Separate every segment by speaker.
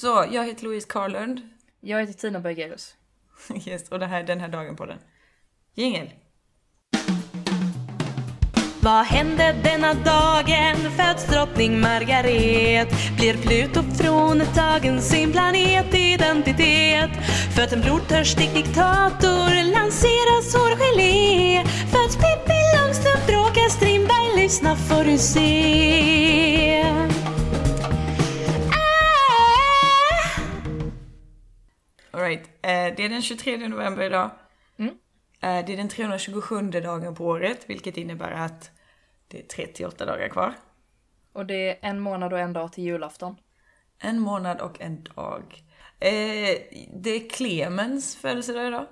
Speaker 1: Så, jag heter Louise Carlund.
Speaker 2: Jag heter Tina Bergerus.
Speaker 1: Yes, och det här är den här dagen på den. Jingel!
Speaker 3: Vad hände denna dagen? Föds drottning Margaret Blir Pluto från tagen sin planetidentitet Föds en blodtörstig diktator Lanseras hårgelé Föds Pippi Långstrump Bråkar Strindberg Lyssna får du se
Speaker 1: det är den 23 november idag.
Speaker 2: Mm.
Speaker 1: Eh, det är den 327 dagen på året, vilket innebär att det är 38 dagar kvar.
Speaker 2: Och det är en månad och en dag till julafton.
Speaker 1: En månad och en dag. Eh, det är Clemens födelsedag idag.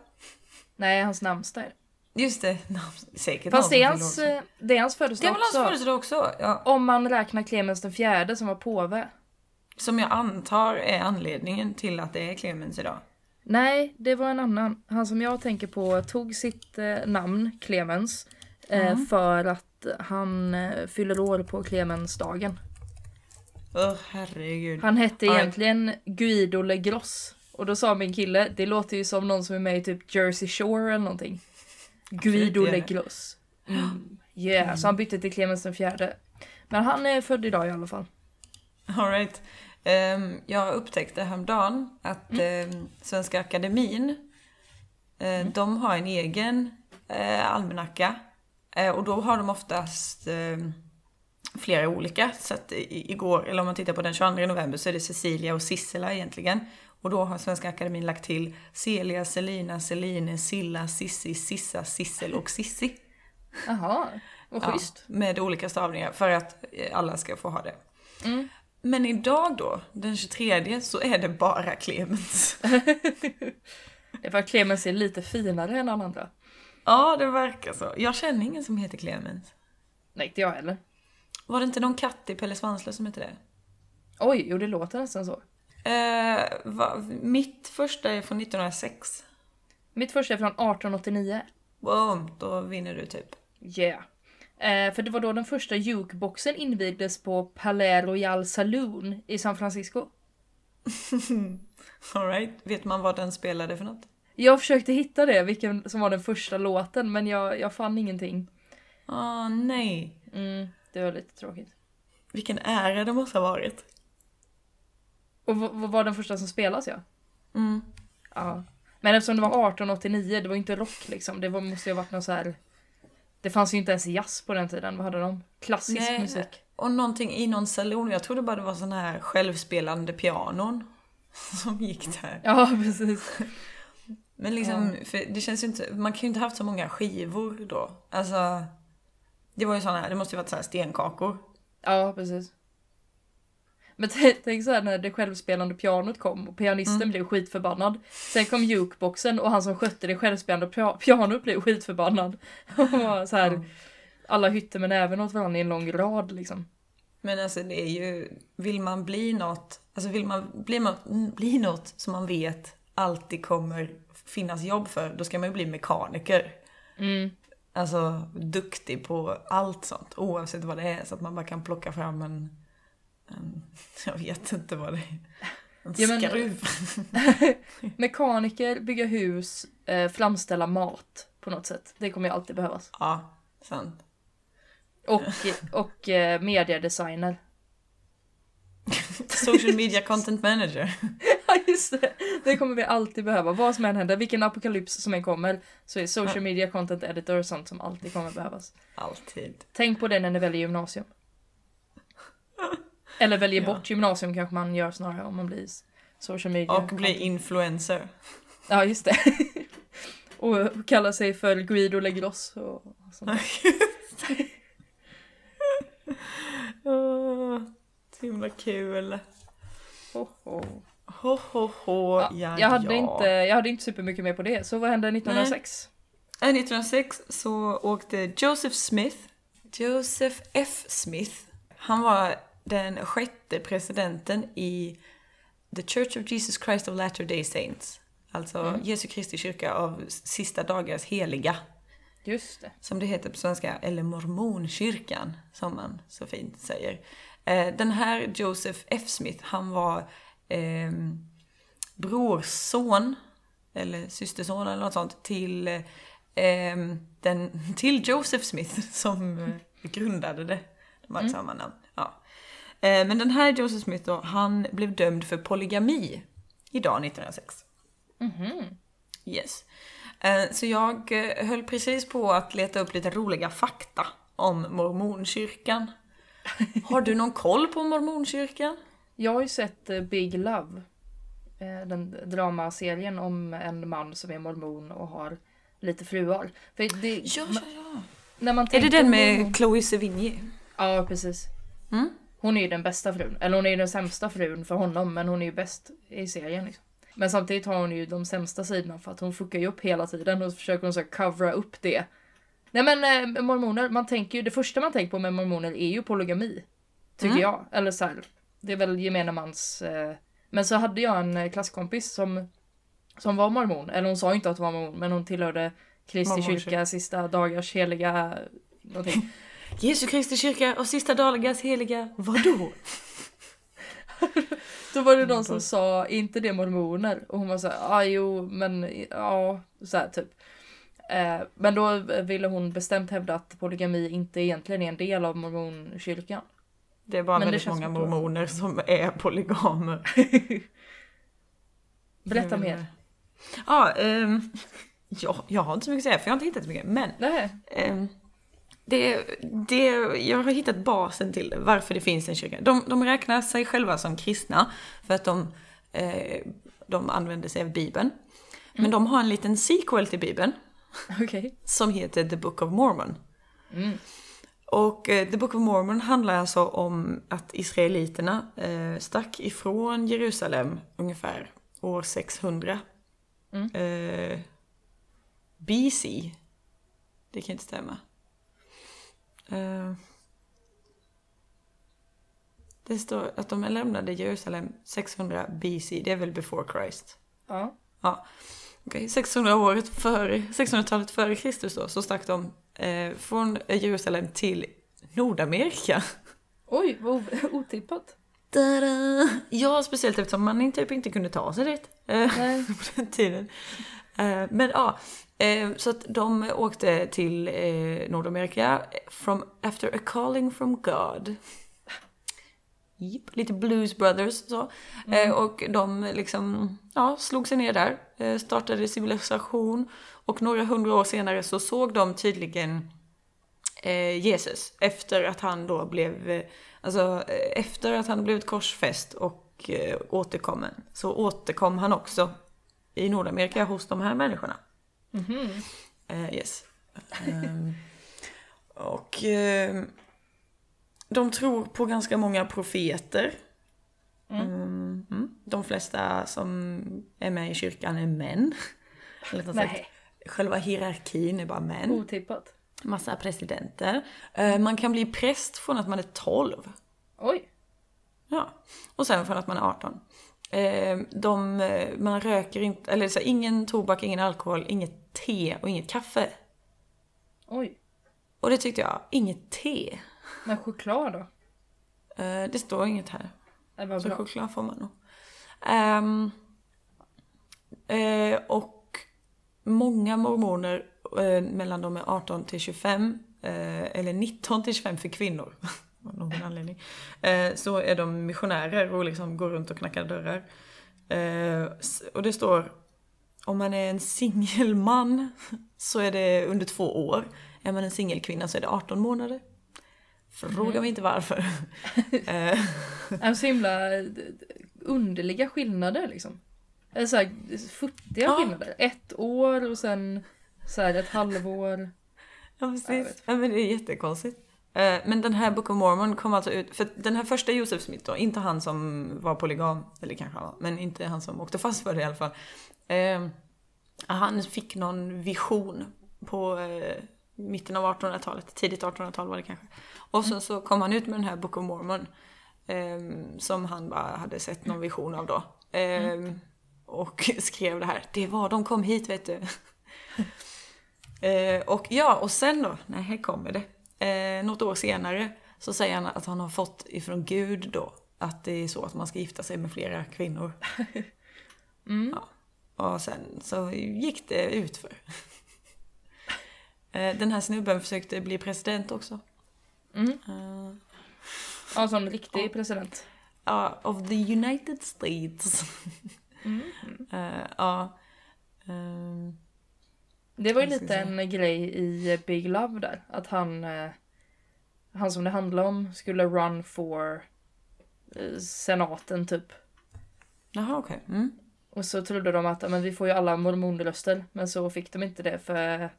Speaker 2: Nej, hans namnsdag är.
Speaker 1: Just det, namn- säkert
Speaker 2: Fast det är hans, eh, det är hans
Speaker 1: Det är
Speaker 2: födelsedag
Speaker 1: väl hans
Speaker 2: också.
Speaker 1: födelsedag också? Ja.
Speaker 2: Om man räknar Clemens den fjärde som var påve.
Speaker 1: Som jag antar är anledningen till att det är Clemens idag.
Speaker 2: Nej, det var en annan. Han som jag tänker på tog sitt eh, namn, Clemens, eh, för att han eh, fyller år på Clemensdagen.
Speaker 1: Åh herregud.
Speaker 2: Han hette
Speaker 1: Ja.
Speaker 2: egentligen Guido Legros. Och då sa min kille, det låter ju som någon som är med i typ Jersey Shore eller någonting. Guido. Legros. Mm. Yeah, så han bytte till Clemens den fjärde. Men han är född idag i alla fall.
Speaker 1: Alright. Um, jag upptäckte häromdagen att ehm, Svenska Akademin, eh, de har en egen uh, almanacka. Eh, och då har de oftast ehm, flera olika. Så att igår, eller om man tittar på den 22 november så är det Cecilia och Sissela egentligen. Och då har Svenska Akademin lagt till Celia, Selina, Celine, Silla, Sissi, Sissa, Sissel och Sissi.
Speaker 2: Jaha, vad
Speaker 1: Ja,
Speaker 2: schysst.
Speaker 1: med olika stavningar för att eh, alla ska få ha det.
Speaker 2: Mm.
Speaker 1: Men idag då, den 23, så är det bara Clemens.
Speaker 2: Det att Clemens är lite finare än alla andra.
Speaker 1: ja, det verkar så. Jag känner ingen som heter Clemens.
Speaker 2: Nej, inte jag heller.
Speaker 1: Var det inte någon katt i Pelle Svanslös som hette det?
Speaker 2: Oj, jo det låter nästan så.
Speaker 1: Eh, va, mitt första är från 1906.
Speaker 2: Mitt första är från 1889.
Speaker 1: Wow, då vinner du typ.
Speaker 2: Yeah. Eh, för det var då den första jukeboxen invigdes på Palais Royal Saloon i San Francisco.
Speaker 1: Alright, vet man vad den spelade för något?
Speaker 2: Jag försökte hitta det, vilken som var den första låten, men jag, jag fann ingenting.
Speaker 1: Ah, nej.
Speaker 2: Mm, det var lite tråkigt.
Speaker 1: Vilken ära det måste ha varit.
Speaker 2: Och var den första som spelas ja?
Speaker 1: Mm.
Speaker 2: Ja. Men eftersom det var 1889, det var inte rock liksom. Det var, måste ju ha varit någon så här. Det fanns ju inte ens jazz på den tiden, vad hade de? Klassisk
Speaker 1: Nej,
Speaker 2: musik.
Speaker 1: Och någonting i någon salon, jag trodde bara det var sån här självspelande pianon som gick där.
Speaker 2: Ja, precis.
Speaker 1: Men liksom, för det känns ju inte, man kan ju inte haft så många skivor då. Alltså, det var ju här, det måste ju varit så här stenkakor.
Speaker 2: Ja, precis. Men tänk så här när det självspelande pianot kom och pianisten blev skitförbannad. Sen kom jukeboxen och han som skötte det självspelande pia- pianot blev skitförbannad. Och så här, alla hytte med näven åt varandra i en lång rad liksom.
Speaker 1: Men alltså det är ju, vill man bli något, alltså vill man bli något, bli något som man vet alltid kommer finnas jobb för, då ska man ju bli mekaniker.
Speaker 2: Mm.
Speaker 1: Alltså duktig på allt sånt, oavsett vad det är, så att man bara kan plocka fram en, en jag vet inte vad det är, en
Speaker 2: Ja, men-
Speaker 1: skruv.
Speaker 2: Mekaniker, bygga hus, eh, framställa mat på något sätt. Det kommer ju alltid behövas.
Speaker 1: Ja, sant.
Speaker 2: Och, och eh, mediedesigner.
Speaker 1: Social media content manager.
Speaker 2: Ja just det, det kommer vi alltid behöva. Vad som än händer, vilken apokalyps som än kommer så är social media content editor sånt som alltid kommer behövas.
Speaker 1: Alltid.
Speaker 2: Tänk på det när ni väljer gymnasium. Eller väljer
Speaker 1: Ja.
Speaker 2: bort gymnasium kanske man gör snarare om man blir social media.
Speaker 1: Och bli influencer.
Speaker 2: Ja just det. och kalla sig för Guido Legros och sånt.
Speaker 1: Åh, så himla kul.
Speaker 2: Ho, ho.
Speaker 1: Ho, ho, ho, ja,
Speaker 2: Ja, jag, hade
Speaker 1: ja.
Speaker 2: Inte, jag hade inte supermycket mer på det. Så vad hände 1906?
Speaker 1: Äh, 1906 så åkte Joseph Smith, Joseph F. Smith, han var den sjätte presidenten i The Church of Jesus Christ of Latter-day Saints. Alltså Jesu Kristi kyrka av sista dagars heliga.
Speaker 2: Just det.
Speaker 1: som det heter på svenska, eller mormonkyrkan, som man så fint säger. Eh, Den här Joseph F. Smith, han var eh, brorson, eller systerson eller något sånt, till, eh, den, till Joseph Smith som eh, grundade det. De har samma namn. Eh, men den här Joseph Smith då, han blev dömd för polygami idag 1906. Yes. Eh, Så jag eh, höll precis på att leta upp lite roliga fakta om mormonkyrkan. Har du någon koll på mormonkyrkan?
Speaker 2: Jag har ju sett Big Love. Den dramaserien om en man som är mormon och har lite fruar. För det,
Speaker 1: Ja, ja, ja.
Speaker 2: när man
Speaker 1: Är det den med
Speaker 2: mormon-
Speaker 1: Chloe Sevigny?
Speaker 2: Ja, precis.
Speaker 1: Mm.
Speaker 2: Hon är ju den bästa frun. Eller hon är ju den sämsta frun för honom, men hon är ju bäst i serien. Liksom. Men samtidigt har hon ju de sämsta sidorna för att hon fuckar ju upp hela tiden och så försöker hon så covera upp det. Nej men eh, mormoner, man tänker ju, det första man tänker på med mormoner är ju polygami. Tycker
Speaker 1: Mm.
Speaker 2: jag. Eller så här, det är väl gemene mans... Eh, men så hade jag en eh, klasskompis som, som var mormon. Eller hon sa inte att hon var mormon, men hon tillhörde Kristi kyrka, sista dagars heliga... Någonting.
Speaker 1: Jesu Kristi kyrka och sista dagars heliga, vadå?
Speaker 2: Då var det någon som sa, "Är inte det mormoner? Och hon var så här, ah, jo men ja, så här typ. Eh, men då ville hon bestämt hävda att polygami inte egentligen är en del av mormonkyrkan.
Speaker 1: Det är bara
Speaker 2: Men
Speaker 1: väldigt många
Speaker 2: bra.
Speaker 1: mormoner som är polygamer.
Speaker 2: Berätta mer.
Speaker 1: Ja, ehm, ja, jag har inte så mycket att säga för jag har inte hittat så mycket. Men
Speaker 2: Nej.
Speaker 1: Det, det, jag har hittat basen till varför det finns en kyrka. De, de räknar sig själva som kristna för att de, eh, de använder sig av Bibeln. Men de har en liten sequel till Bibeln
Speaker 2: Okej.
Speaker 1: som heter The Book of Mormon.
Speaker 2: Mm.
Speaker 1: Och eh, The Book of Mormon handlar alltså om att israeliterna eh, stack ifrån Jerusalem ungefär år 600.
Speaker 2: Mm.
Speaker 1: Eh, BC. Det kan inte stämma. Eh, det står att de lämnade Jerusalem 600 BC. Det är väl before Christ.
Speaker 2: Ja.
Speaker 1: Ja, okej. 600 året före, 600-talet före Kristus då, så stack de eh, från Jerusalem till Nordamerika.
Speaker 2: Oj, vad otippat.
Speaker 1: Tada! Ja, speciellt eftersom man typ inte kunde ta sig dit eh, på den tiden. Eh, men ja, eh, så att de åkte till eh, Nordamerika from, after a calling from God. Japp, lite Blues Brothers så. Eh, och de liksom, ja, slog sig ner där, eh, startade civilisation och några hundra år senare så såg de tydligen eh, Jesus efter att han då blev, eh, alltså eh, efter att han blivit korsfäst och eh, återkommen så återkom han också i Nordamerika hos de här människorna. Eh, yes. Ehm, och ehm, de tror på ganska många profeter. Mm, mm. De flesta som är med i kyrkan är män. Eller
Speaker 2: Nej.
Speaker 1: Själva hierarkin är bara män.
Speaker 2: Otippat.
Speaker 1: Massa presidenter. Eh, Man kan bli präst från att man är 12.
Speaker 2: Oj.
Speaker 1: Ja. Och sen från att man är 18. Eh, De, eh, man röker inte, eller så ingen tobak, ingen alkohol, inget te och inget kaffe.
Speaker 2: Oj.
Speaker 1: Och det tyckte jag, inget te.
Speaker 2: Men choklad då?
Speaker 1: Eh, Det står inget här.
Speaker 2: Det var
Speaker 1: Så
Speaker 2: bra.
Speaker 1: choklad får man nog. Ehm, eh, och många mormoner eh, mellan de är 18 till 25, eh, eller 19 till 25 för kvinnor, av någon anledning, eh, så är de missionärer och liksom går runt och knackar dörrar. Eh, och det står, om man är en singelman så är det under två år. Är man en singelkvinna så är det 18 månader. Fråga mig inte varför. Eh,
Speaker 2: En så himla eh, underliga skillnader liksom. Eller så här futtiga
Speaker 1: Ja.
Speaker 2: skillnader. Ett år och sen så här ett halvår.
Speaker 1: Ja precis. Ja, men det är jättekonstigt. Eh, Men den här Book of Mormon kom alltså ut, för den här första Joseph Smith då, inte han som var polygam, eller kanske han var, men inte han som åkte fast för det i alla fall. Eh, han fick någon vision på eh, mitten av 1800-talet, tidigt 1800-tal var det kanske. Och sen så kom han ut med den här Book of Mormon, eh, som han bara hade sett någon vision av då. Eh, Och skrev det här, det var de kom hit vet du. Eh, och ja, och sen då, nej här kommer det. Eh, något år senare så säger han att han har fått ifrån Gud då att det är så att man ska gifta sig med flera kvinnor.
Speaker 2: Mm.
Speaker 1: Ja. Och sen så gick det utför. Eh, Den här snubben försökte bli president också.
Speaker 2: Mm.
Speaker 1: Eh,
Speaker 2: Ja, som riktig president.
Speaker 1: Ja, of the United States.
Speaker 2: Mm.
Speaker 1: Ja. Ehm,
Speaker 2: Det var ju lite en grej i Big Love där. Att han, han som det handlar om skulle run for senaten typ.
Speaker 1: Jaha, okej. Mm.
Speaker 2: Och så trodde de att "Ja, men vi får ju alla mormonröster. Men så fick de inte det för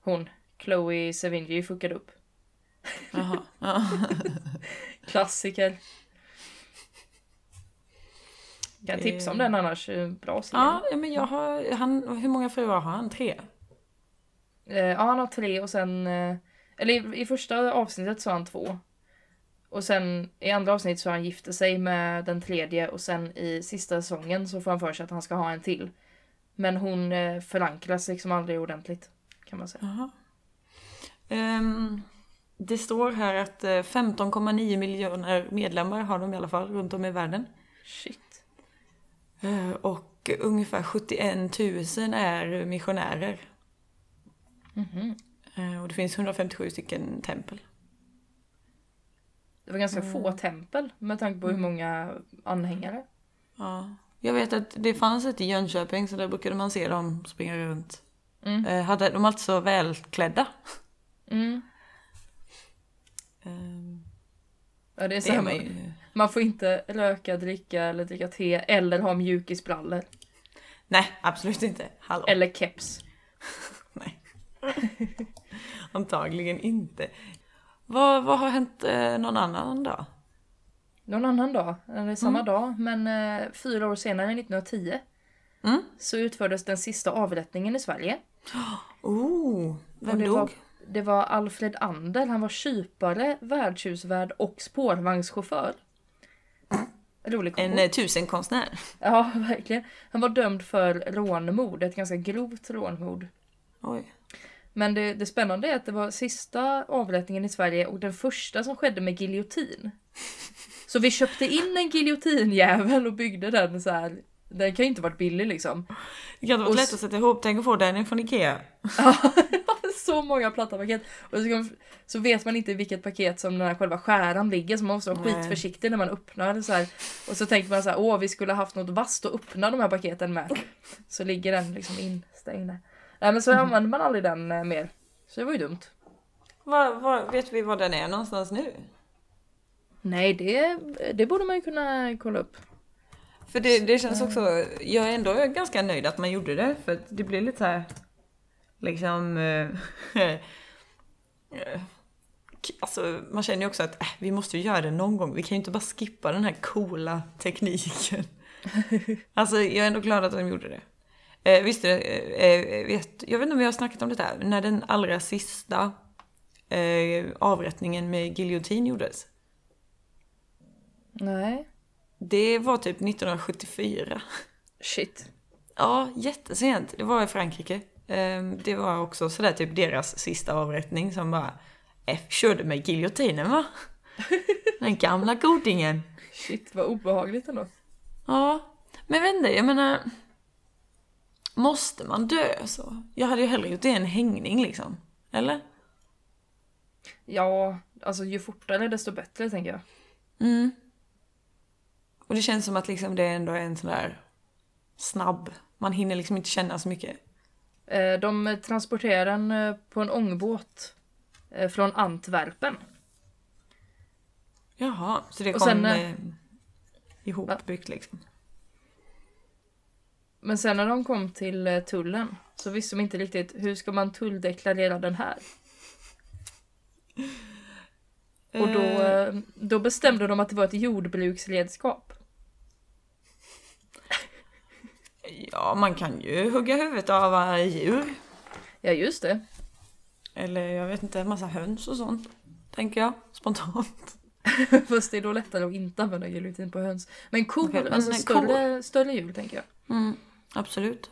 Speaker 2: hon, Chloe Sevigny, fuckade upp.
Speaker 1: Jaha. Ja.
Speaker 2: Klassiker. Kan tipsa om den annars. eh, Bra serie.
Speaker 1: ja, ja, men jag har, han, hur många fruar har han? Tre?
Speaker 2: Eh, ja, han har tre och sen... Eh, eller i, i första avsnittet så har han två. Och sen i andra avsnittet så har han gifte sig med den tredje och sen i sista säsongen så får han för sig att han ska ha en till. Men hon eh, förankras liksom aldrig ordentligt. Kan man säga.
Speaker 1: Ehm, det står här att eh, 15,9 miljoner medlemmar har de i alla fall runt om i världen.
Speaker 2: Shit.
Speaker 1: Eh, och ungefär 71 000 är missionärer.
Speaker 2: Mhm.
Speaker 1: Eh, och det finns 157 stycken tempel.
Speaker 2: Det var ganska få tempel med tanke på hur många anhängare.
Speaker 1: Ja. Jag vet att det fanns ett i Jönköping så där brukade man se dem springa runt.
Speaker 2: Mm.
Speaker 1: Eh, hade, de var alltid så välklädda.
Speaker 2: Mm.
Speaker 1: Ehm,
Speaker 2: Ja, det är
Speaker 1: det
Speaker 2: så här,
Speaker 1: man
Speaker 2: man,
Speaker 1: ju.
Speaker 2: man får inte röka, dricka eller dricka te eller ha mjukisbrallor.
Speaker 1: Nej, absolut inte. Hallå.
Speaker 2: Eller keps.
Speaker 1: Nej. Antagligen inte. Vad, vad har hänt eh, någon annan dag?
Speaker 2: Någon annan dag, eller samma
Speaker 1: Mm.
Speaker 2: dag, men eh, fyra år senare, 1910,
Speaker 1: Mm.
Speaker 2: så utfördes den sista avrättningen i Sverige.
Speaker 1: Oh, vem dog?
Speaker 2: Var, det var Alfred Ander, han var kypare, värdshusvärd och spårvagnschaufför.
Speaker 1: En eh, tusenkonstnär.
Speaker 2: Ja, verkligen. Han var dömd för rånmord, ett ganska grovt rånmord.
Speaker 1: Oj.
Speaker 2: Men det, det spännande är att det var sista avrättningen i Sverige och den första som skedde med giljotin. Så vi köpte in en giljotinjävel och byggde den så här. Den kan ju inte varit billig liksom.
Speaker 1: Det kan inte
Speaker 2: Och s-
Speaker 1: lätt att sätta ihop. Tänk att få den från Ikea.
Speaker 2: Så många platta paket. Och så, så vet man inte i vilket paket som den här själva skäran ligger så man måste vara
Speaker 1: Nej.
Speaker 2: skitförsiktig när man öppnar så här. Och så tänker man så här, åh vi skulle haft något vasst att öppna de här paketen med. Så ligger den liksom instängd där. Nej men så använder man aldrig den eh, mer. Så det var ju dumt.
Speaker 1: Var, var, vet vi var den är någonstans nu?
Speaker 2: Nej det, det borde man ju kunna kolla upp.
Speaker 1: För det, det känns också, jag är ändå ganska nöjd att man gjorde det. För det blir lite så här, liksom... eh, eh, alltså man känner ju också att äh, vi måste ju göra det någon gång. Vi kan ju inte bara skippa den här coola tekniken. alltså jag är ändå glad att de gjorde det. Eh, visst, eh, eh, vet, jag vet inte om jag har snackat om det här. När den allra sista eh, avrättningen med giljotin gjordes.
Speaker 2: Nej.
Speaker 1: Det var typ 1974.
Speaker 2: Shit.
Speaker 1: Ja, jättesent. Det var i Frankrike. Ehm, Det var också sådär typ deras sista avrättning som bara eh, körde med giljotinen va? Den gamla godingen.
Speaker 2: Shit vad obehagligt ändå.
Speaker 1: Ja, men inte, jag menar... Måste man dö så? Jag hade ju hellre gjort det en hängning liksom. Eller?
Speaker 2: Ja, alltså ju fortare desto bättre tänker jag.
Speaker 1: Mm. Och det känns som att liksom det ändå är en sån där snabb. Man hinner liksom inte känna så mycket.
Speaker 2: Eh, De transporterar den eh, på en ångbåt eh, från Antwerpen.
Speaker 1: Jaha, så det kom
Speaker 2: sen,
Speaker 1: ihopbyggt liksom.
Speaker 2: Men sen när de kom till eh, tullen så visste de inte riktigt hur ska man tulldeklarera den här. Och då,
Speaker 1: Eh,
Speaker 2: eh, då bestämde de att det var ett jordbruksredskap.
Speaker 1: Ja, man kan ju hugga huvudet av djur.
Speaker 2: Ja just det.
Speaker 1: Eller jag vet inte, en massa höns och sånt. Tänker jag, spontant.
Speaker 2: Fast det är då lättare att inte använda giljotin på höns. Men kor,
Speaker 1: Okej, men
Speaker 2: alltså
Speaker 1: kor.
Speaker 2: större, större djur tänker jag.
Speaker 1: Mm, absolut.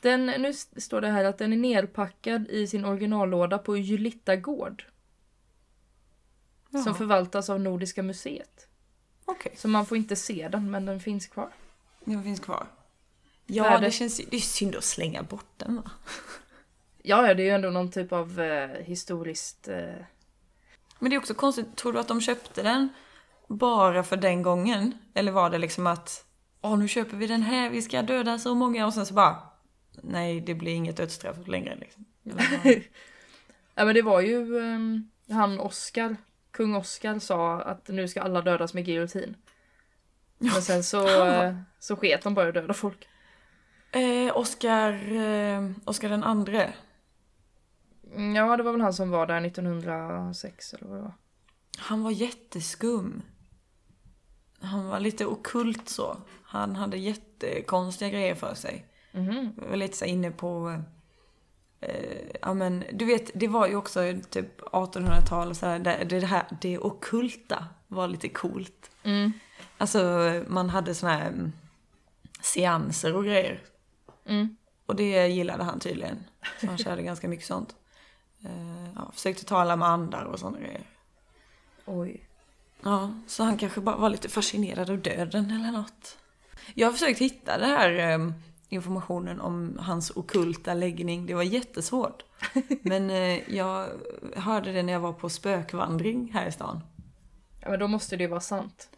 Speaker 2: Den, nu står det här att den är nerpackad i sin originallåda på Julitta gård. Som
Speaker 1: Jaha.
Speaker 2: förvaltas av Nordiska museet.
Speaker 1: Okej,
Speaker 2: Så man får inte se den, men den finns kvar.
Speaker 1: den finns kvar. Ja,
Speaker 2: är
Speaker 1: det, känns det är synd att slänga bort den va?
Speaker 2: Ja, ja, det är ju ändå någon typ av eh, historiskt... Eh...
Speaker 1: Men det är också konstigt, tror du att de köpte den bara för den gången? Eller var det liksom att, åh nu köper vi den här, vi ska döda så många och sen så bara, nej det blir inget dödsstraff längre liksom.
Speaker 2: Ja, men det var ju ehm, han Oscar, kung Oscar sa att nu ska alla dödas med giljotin. Men sen så, eh, så sket de bara att döda folk.
Speaker 1: eh, Oscar, eh, Oscar den andre.
Speaker 2: Mm, Ja, det var väl han som var där 1906 eller vad det var.
Speaker 1: Han var jätteskum. Han var lite okult så. Han hade jättekonstiga grejer för sig. Jag var lite så inne på... Eh, ja men du vet, det var ju också typ 1800-tal och så här, det, det här, det ockulta var lite coolt.
Speaker 2: Mm.
Speaker 1: Alltså man hade såna här mm, seanser och grejer.
Speaker 2: Mm.
Speaker 1: Och det gillade han tydligen. Så han körde ganska mycket sånt. Eh, ja, försökte tala med andar och sådana grejer.
Speaker 2: Oj.
Speaker 1: Ja, så han kanske bara var lite fascinerad av döden eller något. Jag har försökt hitta den här eh, informationen om hans okulta läggning. Det var jättesvårt. Men eh, jag hörde det när jag var på spökvandring här i stan.
Speaker 2: Ja, men då måste det ju vara sant.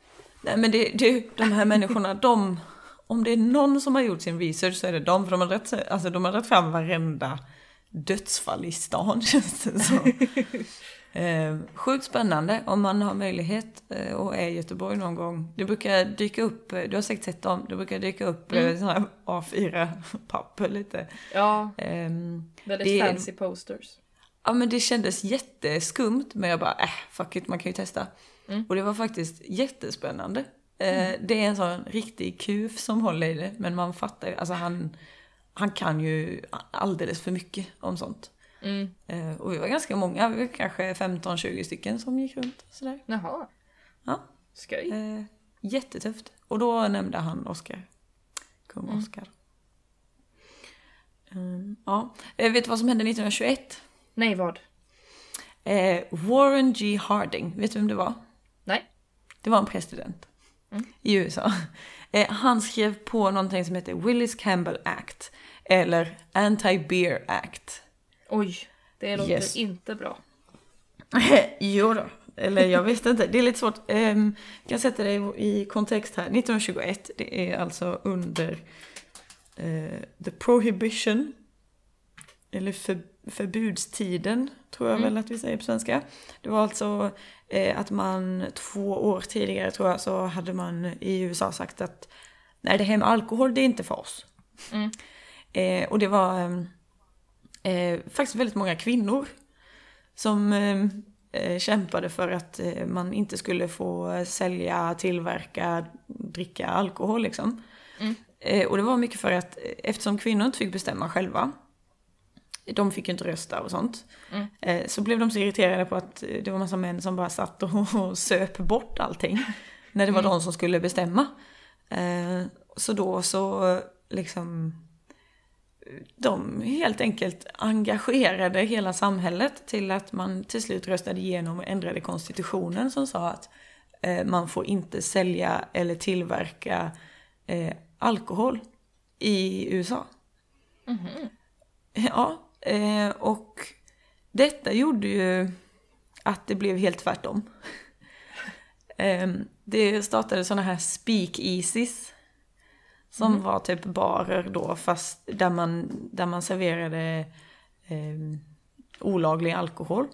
Speaker 1: Nej men det, det, de här människorna, de... Om det är någon som har gjort sin research så är det de. För de har rätt, alltså, de har rätt fram varenda dödsfall i stan känns det som. Eh, sjukt spännande om man har möjlighet eh, och är i Göteborg någon gång. Det brukar dyka upp, eh, du har säkert sett dem, det brukar dyka upp mm. sådana här A4-papper lite.
Speaker 2: Ja,
Speaker 1: Ehm,
Speaker 2: väldigt
Speaker 1: Det-
Speaker 2: fancy posters.
Speaker 1: ja men det kändes jätteskumt men jag bara, äh fuck it, man kan ju testa.
Speaker 2: Mm.
Speaker 1: Och det var faktiskt jättespännande. Eh, det är en sån riktig kuf som håller i det, men man fattar alltså han, han kan ju alldeles för mycket om sånt.
Speaker 2: Mm.
Speaker 1: Eh, och vi var ganska många, vi var kanske 15-20 stycken som gick runt sådär.
Speaker 2: Jaha.
Speaker 1: Ja.
Speaker 2: Skoj.
Speaker 1: Eh, jättetufft. Och då nämnde han Oscar. Kung
Speaker 2: Mm.
Speaker 1: Oscar. Mm, ja. Eh, vet du vad som hände 1921?
Speaker 2: Nej, vad?
Speaker 1: Eh, Warren G. Harding, vet du vem det var?
Speaker 2: Nej.
Speaker 1: Det var en president
Speaker 2: Mm.
Speaker 1: i USA. Eh, han skrev på någonting som heter Willis Campbell Act. Eller Anti-Beer Act.
Speaker 2: Oj, det låter
Speaker 1: Yes.
Speaker 2: inte bra.
Speaker 1: jo då. Eller jag vet inte, det är lite svårt. Um, jag kan sätta det i kontext här. 1921, det är alltså under eh, the prohibition. Eller för, förbudstiden, tror jag väl att vi säger på svenska. Det var alltså eh, att man två år tidigare, tror jag, så hade man i USA sagt att nej, det här med alkohol, det är inte för oss.
Speaker 2: Mm.
Speaker 1: Eh, och det var ehm, eh, faktiskt väldigt många kvinnor som eh, eh, kämpade för att eh, man inte skulle få sälja, tillverka, dricka alkohol liksom.
Speaker 2: Mm.
Speaker 1: Eh, och det var mycket för att eh, eftersom kvinnor inte fick bestämma själva, de fick ju inte rösta och sånt,
Speaker 2: Mm.
Speaker 1: så blev de så irriterade på att det var massa män som bara satt och, och söp bort allting. När det var de som skulle bestämma. Så då så liksom de helt enkelt engagerade hela samhället till att man till slut röstade igenom och ändrade konstitutionen som sa att eh, man får inte sälja eller tillverka eh, alkohol i USA. Ja, eh, och detta gjorde ju att det blev helt tvärtom. Eh, det startade sådana här speakeasies som var typ barer då, fast där man, där man serverade eh, olaglig alkohol.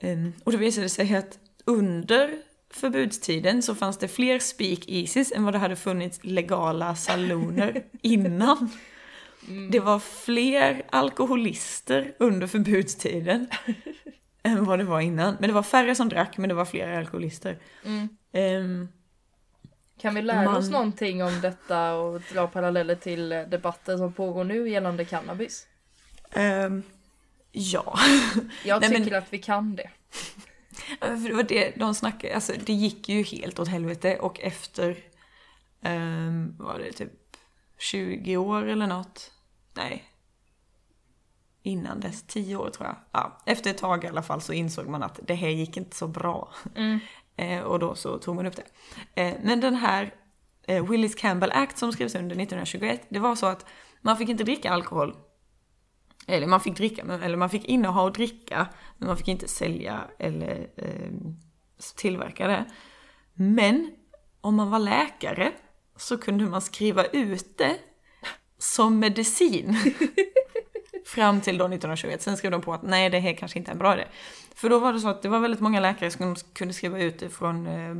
Speaker 1: Eh, och det visade sig att under förbudstiden så fanns det fler speakeasies än vad det hade funnits legala saloner innan. Det var fler alkoholister under förbudstiden än vad det var innan. Men det var färre som drack, men det var fler alkoholister.
Speaker 2: Mm.
Speaker 1: Ehm,
Speaker 2: Kan vi lära
Speaker 1: Man-
Speaker 2: oss någonting om detta och dra paralleller till debatten som pågår nu gällande cannabis?
Speaker 1: ehm, ja.
Speaker 2: Jag
Speaker 1: Nej, men-
Speaker 2: tycker att vi kan det.
Speaker 1: För det var det de snackade, alltså det gick ju helt åt helvete och efter, um, var det typ 20 år eller något? Nej. Innan dess, 10 år tror jag. Ja, efter ett tag i alla fall så insåg man att det här gick inte så bra.
Speaker 2: Mm.
Speaker 1: Eh, och då så tog man upp det. Eh, men den här eh, Willis Campbell Act som skrevs under 1921, det var så att man fick inte dricka alkohol. Eller man fick dricka, eller man fick inneha och dricka, men man fick inte sälja eller eh, tillverka det. Men om man var läkare så kunde man skriva ut det som medicin. Fram till då 1921. Sen skrev de på att nej, det här kanske inte är en bra idé. För då var det så att det var väldigt många läkare som kunde skriva ut det från eh,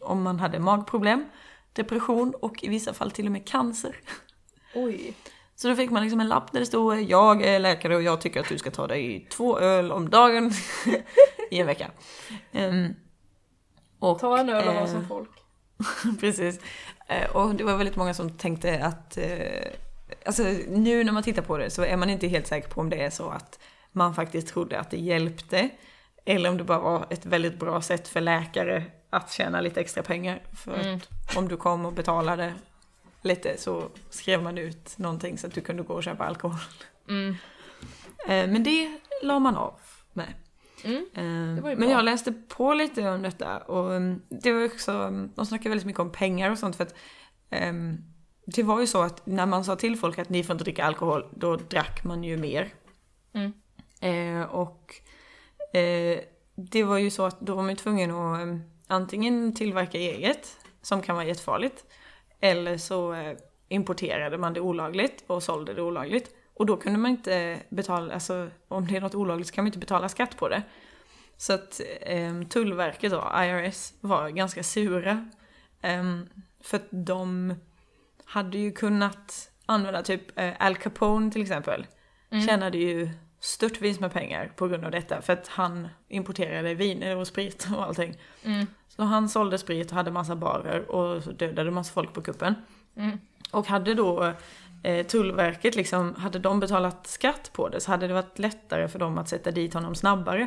Speaker 1: om man hade magproblem, depression och i vissa fall till och med cancer.
Speaker 2: Oj.
Speaker 1: Så då fick man liksom en lapp där det stod jag är läkare och jag tycker att du ska ta dig två öl om dagen i en vecka. Ehm, och,
Speaker 2: Ta en öl och var
Speaker 1: eh,
Speaker 2: som folk.
Speaker 1: Precis. Eh, Och det var väldigt många som tänkte att, eh, alltså nu när man tittar på det så är man inte helt säker på om det är så att man faktiskt trodde att det hjälpte. Eller om det bara var ett väldigt bra sätt för läkare att tjäna lite extra pengar. För
Speaker 2: Mm.
Speaker 1: att om du kom och betalade lite så skrev man ut någonting så att du kunde gå och köpa alkohol.
Speaker 2: Mm.
Speaker 1: Eh, Men det la man av med.
Speaker 2: Mm.
Speaker 1: Eh, Men jag läste på lite om detta och mm, det var också, mm, de snackar väldigt mycket om pengar och sånt för att ehm, det var ju så att när man sa till folk att ni får inte dricka alkohol, då drack man ju mer.
Speaker 2: Mm.
Speaker 1: Eh, och eh, det var ju så att då var man ju tvungen att eh, antingen tillverka eget, som kan vara jättefarligt, eller så eh, importerade man det olagligt och sålde det olagligt. Och då kunde man inte betala, alltså om det är något olagligt så kan man inte betala skatt på det. Så att eh, Tullverket då, IRS, var ganska sura. Ehm, för att de hade ju kunnat använda typ eh, Al Capone till exempel. Tjänade ju störtvis med pengar på grund av detta. För att han importerade viner och sprit och allting.
Speaker 2: Mm.
Speaker 1: Så han sålde sprit och hade massa barer och dödade massa folk på kuppen.
Speaker 2: Mm.
Speaker 1: Och hade då eh, Tullverket liksom, hade de betalat skatt på det så hade det varit lättare för dem att sätta dit honom snabbare.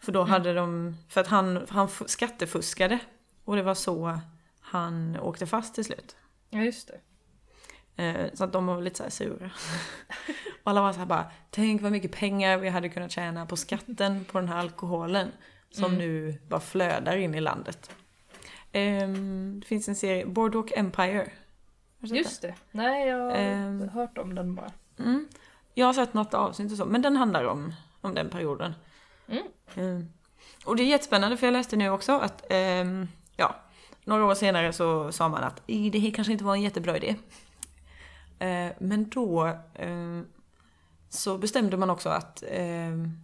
Speaker 1: För då hade de, för att han, han skattefuskade. Och det var så han åkte fast till slut.
Speaker 2: Ja, just det.
Speaker 1: Eh, så att de var lite så här sura. och alla var så här bara, tänk vad mycket pengar vi hade kunnat tjäna på skatten på den här alkoholen. Som nu bara flödar in i landet. Ehm, det finns en serie, Boardwalk Empire.
Speaker 2: Just det. Nej, jag har
Speaker 1: Ehm.
Speaker 2: hört om den bara.
Speaker 1: Mm. Jag har sett något avsnitt och så, men den handlar om, om den perioden.
Speaker 2: Mm.
Speaker 1: Mm. Och det är jättespännande för jag läste nu också att, ehm, ja, några år senare så sa man att "I, det här kanske inte var en jättebra idé. Eh, men då ehm, så bestämde man också att ehm,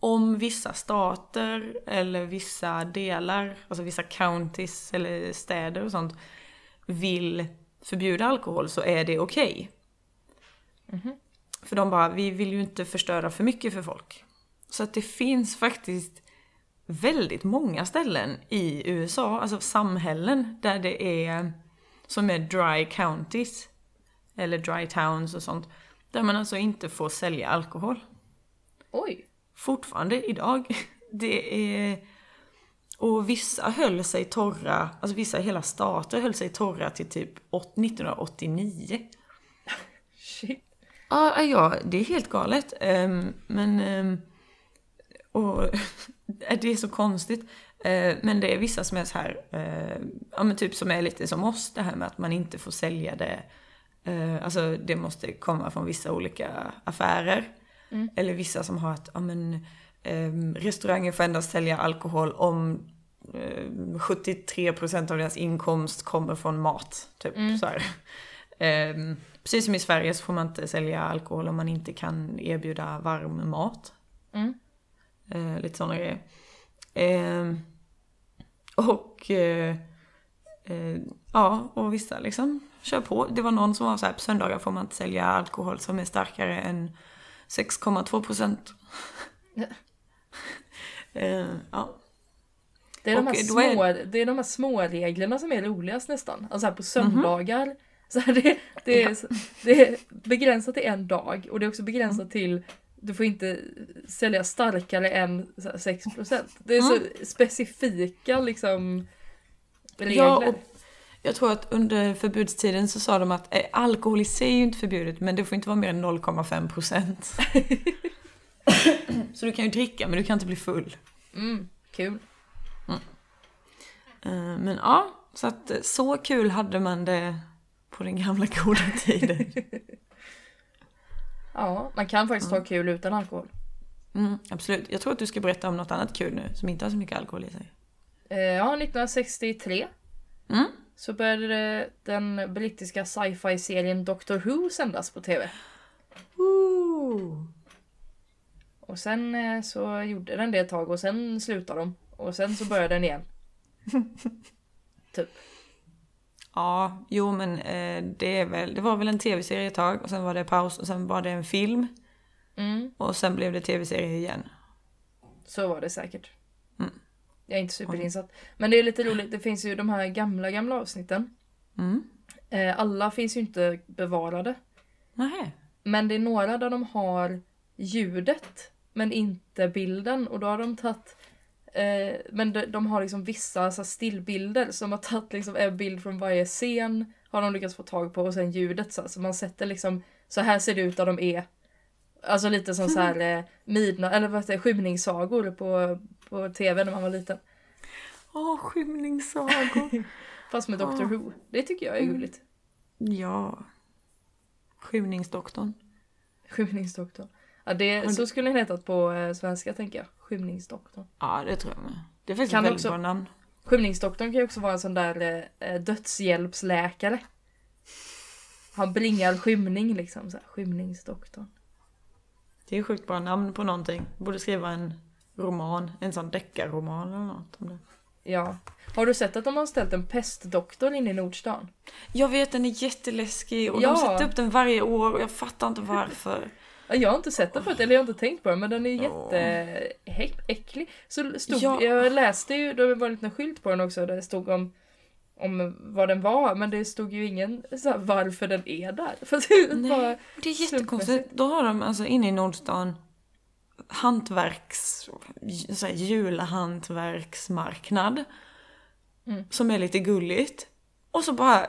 Speaker 1: om vissa stater eller vissa delar, alltså vissa counties eller städer och sånt vill förbjuda alkohol så är det okej. För de bara, vi vill ju inte förstöra för mycket för folk. Så att det finns faktiskt väldigt många ställen i USA, alltså samhällen där det är som är dry counties. Eller dry towns och sånt. Där man alltså inte får sälja alkohol.
Speaker 2: Oj.
Speaker 1: Fortfarande idag. Det är... Och vissa höll sig torra, alltså vissa hela stater höll sig torra till typ 1989.
Speaker 2: Shit.
Speaker 1: Ja, ja, det är helt galet. Ehm, men... ehm, och det är så konstigt. Eh, men det är vissa som är så här, eh, ja men typ som är lite som oss, det här med att man inte får sälja det. Eh, alltså det måste komma från vissa olika affärer. Eller vissa som har att, ja men ehm, restauranger får endast sälja alkohol om eh, 73% av deras inkomst kommer från mat. Typ så här. Ehm, precis som i Sverige så får man inte sälja alkohol om man inte kan erbjuda varm mat.
Speaker 2: Mm.
Speaker 1: Eh, lite sådana grejer. Ehm, och eh, eh, ja, och vissa liksom kör på. Det var någon som var så här, på söndagar får man inte sälja alkohol som är starkare än 6,2 procent.
Speaker 2: Ja.
Speaker 1: Eh, ja.
Speaker 2: Det är, de här
Speaker 1: då är-
Speaker 2: små, det är de här små reglerna som är roligast nästan. Alltså här på söndagar. Så här, det, det, är, det är begränsat till en dag och det är också begränsat till du får inte sälja starkare än så här, 6%. Det är så specifika liksom regler.
Speaker 1: Ja, jag tror att under förbudstiden så sa de att eh, alkohol i sig är ju inte förbjudet men det får inte vara mer än 0,5 procent. så du kan ju dricka men du kan inte bli full.
Speaker 2: Mm, kul.
Speaker 1: Eh, Men ja, så att eh, så kul hade man det på den gamla goda tiden.
Speaker 2: Ja, man kan faktiskt ha kul utan alkohol.
Speaker 1: Mm, absolut. Jag tror att du ska berätta om något annat kul nu som inte har så mycket alkohol i sig.
Speaker 2: Eh, Ja, 1963
Speaker 1: Mm.
Speaker 2: så började den brittiska sci-fi-serien Doctor Who sändas på TV.
Speaker 1: Woo!
Speaker 2: Och sen eh, så gjorde den det ett tag och sen slutade de. Och sen så började den igen. typ.
Speaker 1: Ja, jo men eh, det är väl, det var väl en tv-serie ett tag och sen var det paus och sen var det en film
Speaker 2: Mm,
Speaker 1: och sen blev det tv-serie igen.
Speaker 2: så var det säkert.
Speaker 1: Mm.
Speaker 2: Jag är inte superinsatt. Men det är lite roligt, det finns ju de här gamla, gamla avsnitten.
Speaker 1: Mm.
Speaker 2: Eh, alla finns ju inte bevarade.
Speaker 1: Nähä.
Speaker 2: Men det är några där de har ljudet men inte bilden och då har de tagit eh, men de, de har liksom vissa så stillbilder som har tagit liksom en bild från varje scen har de lyckats få tag på och sen ljudet så, här, så man sätter liksom så här ser det ut där de är. Alltså lite som så här eh, midna, eller vad heter det, skymningssagor på, på tv när man var liten.
Speaker 1: Åh, skymningssagor.
Speaker 2: Fast med Doctor Who. Det tycker jag är gulligt.
Speaker 1: ja. Skymningsdoktorn.
Speaker 2: Skymningsdoktorn. Ja, det, så skulle den hetat på eh, svenska tänker jag. Skymningsdoktorn.
Speaker 1: Ja, det tror jag med. Det är faktiskt
Speaker 2: Kan
Speaker 1: ett väldigt
Speaker 2: också-
Speaker 1: bra namn.
Speaker 2: Skymningsdoktorn kan ju också vara en sån där eh, dödshjälpsläkare. Han bringar skymning liksom. Så här, skymningsdoktorn.
Speaker 1: Det är sjukt bra namn på någonting. Borde skriva en roman, en sån deckarroman eller något om det.
Speaker 2: Ja. Har du sett att de har ställt en pestdoktor inne i Nordstan?
Speaker 1: Jag vet den är jätteläskig och
Speaker 2: Ja.
Speaker 1: de sätter upp den varje år och jag fattar inte varför.
Speaker 2: Ja, Jag har inte sett den förut, eller jag har inte tänkt på den, men den är jätteäcklig. Så stod,
Speaker 1: Ja.
Speaker 2: Jag läste ju, det var en liten skylt på den också, där det stod om, om vad den var, men det stod ju ingen så här, varför den är där. För det
Speaker 1: Nej. Det är jättekonstigt. Då har de alltså inne i Nordstan hantverks, så här, julhantverksmarknad.
Speaker 2: Mm.
Speaker 1: Som är lite gulligt. Och så bara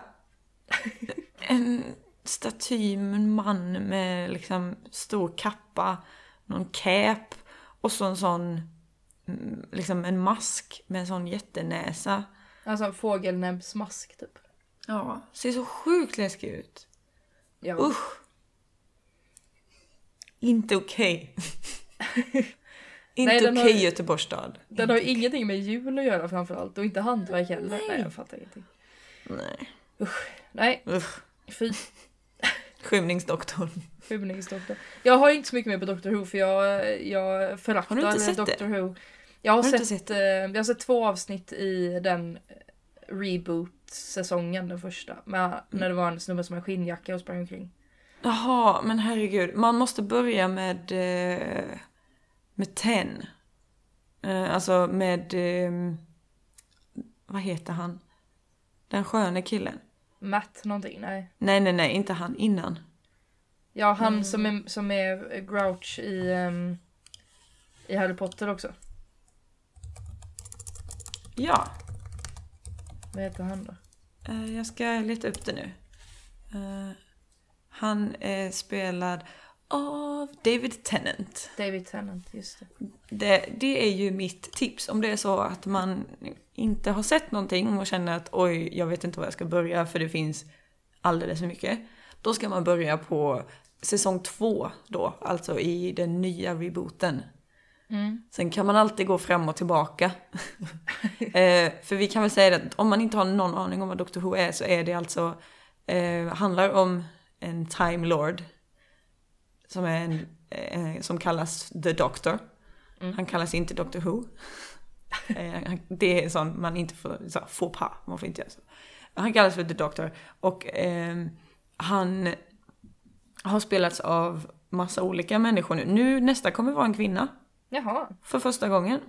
Speaker 1: en staty med en man med liksom stor kappa, någon cap och så en sån mm, liksom en mask med en sån jättenäsa.
Speaker 2: alltså en fågelnäbbsmask typ.
Speaker 1: Ja, ser så sjukt läskig ut.
Speaker 2: Ja.
Speaker 1: Usch. Inte okej. Inte
Speaker 2: Nej, den
Speaker 1: okej
Speaker 2: har-
Speaker 1: Göteborgs stad.
Speaker 2: Den har ju ingenting med jul att göra framförallt och inte hantverk heller. Nej, jag fattar ingenting.
Speaker 1: Nej.
Speaker 2: Nej,
Speaker 1: Usch.
Speaker 2: fy.
Speaker 1: Skymningsdoktorn.
Speaker 2: Skymningsdoktor. Jag har inte så mycket mer på Doctor Who för jag, jag föraktar
Speaker 1: Har du inte sett det?
Speaker 2: Doctor Who. Jag har,
Speaker 1: Har
Speaker 2: sett,
Speaker 1: sett
Speaker 2: eh, jag har sett två avsnitt i den eh, reboot-säsongen, den första. Med, När det var en snubbe som hade skinnjacka och sprang omkring.
Speaker 1: Jaha, men herregud. Man måste börja med... eh, Med Ten. Eh, Alltså med... eh, Vad heter han? Den sköne killen.
Speaker 2: Matt någonting, nej.
Speaker 1: Nej, nej, nej, inte han. Innan.
Speaker 2: Ja, han
Speaker 1: Mm.
Speaker 2: som, är, som är Grouch i, ehm, i Harry Potter också.
Speaker 1: Ja.
Speaker 2: Vad heter han då?
Speaker 1: Eh, Jag ska leta upp det nu. Eh, Han är spelad av David Tennant.
Speaker 2: David Tennant, just det.
Speaker 1: Det, det är ju mitt tips om det är så att man inte har sett någonting och känner att oj, jag vet inte var jag ska börja för det finns alldeles för mycket. Då ska man börja på säsong två då, alltså i den nya rebooten.
Speaker 2: Mm.
Speaker 1: Sen kan man alltid gå fram och tillbaka. eh, för vi kan väl säga att om man inte har någon aning om vad Doctor Who är så är det alltså, eh, handlar om en Time Lord. Som, är en, eh, som kallas The Doctor. Han kallas inte Doctor Who. eh, det är sånt man inte får, så, faux pas, man får inte göra så. Han kallas för The Doctor. Och ehm, han har spelats av massa olika människor nu. Nu nästa kommer vara en kvinna.
Speaker 2: Jaha,
Speaker 1: För första gången.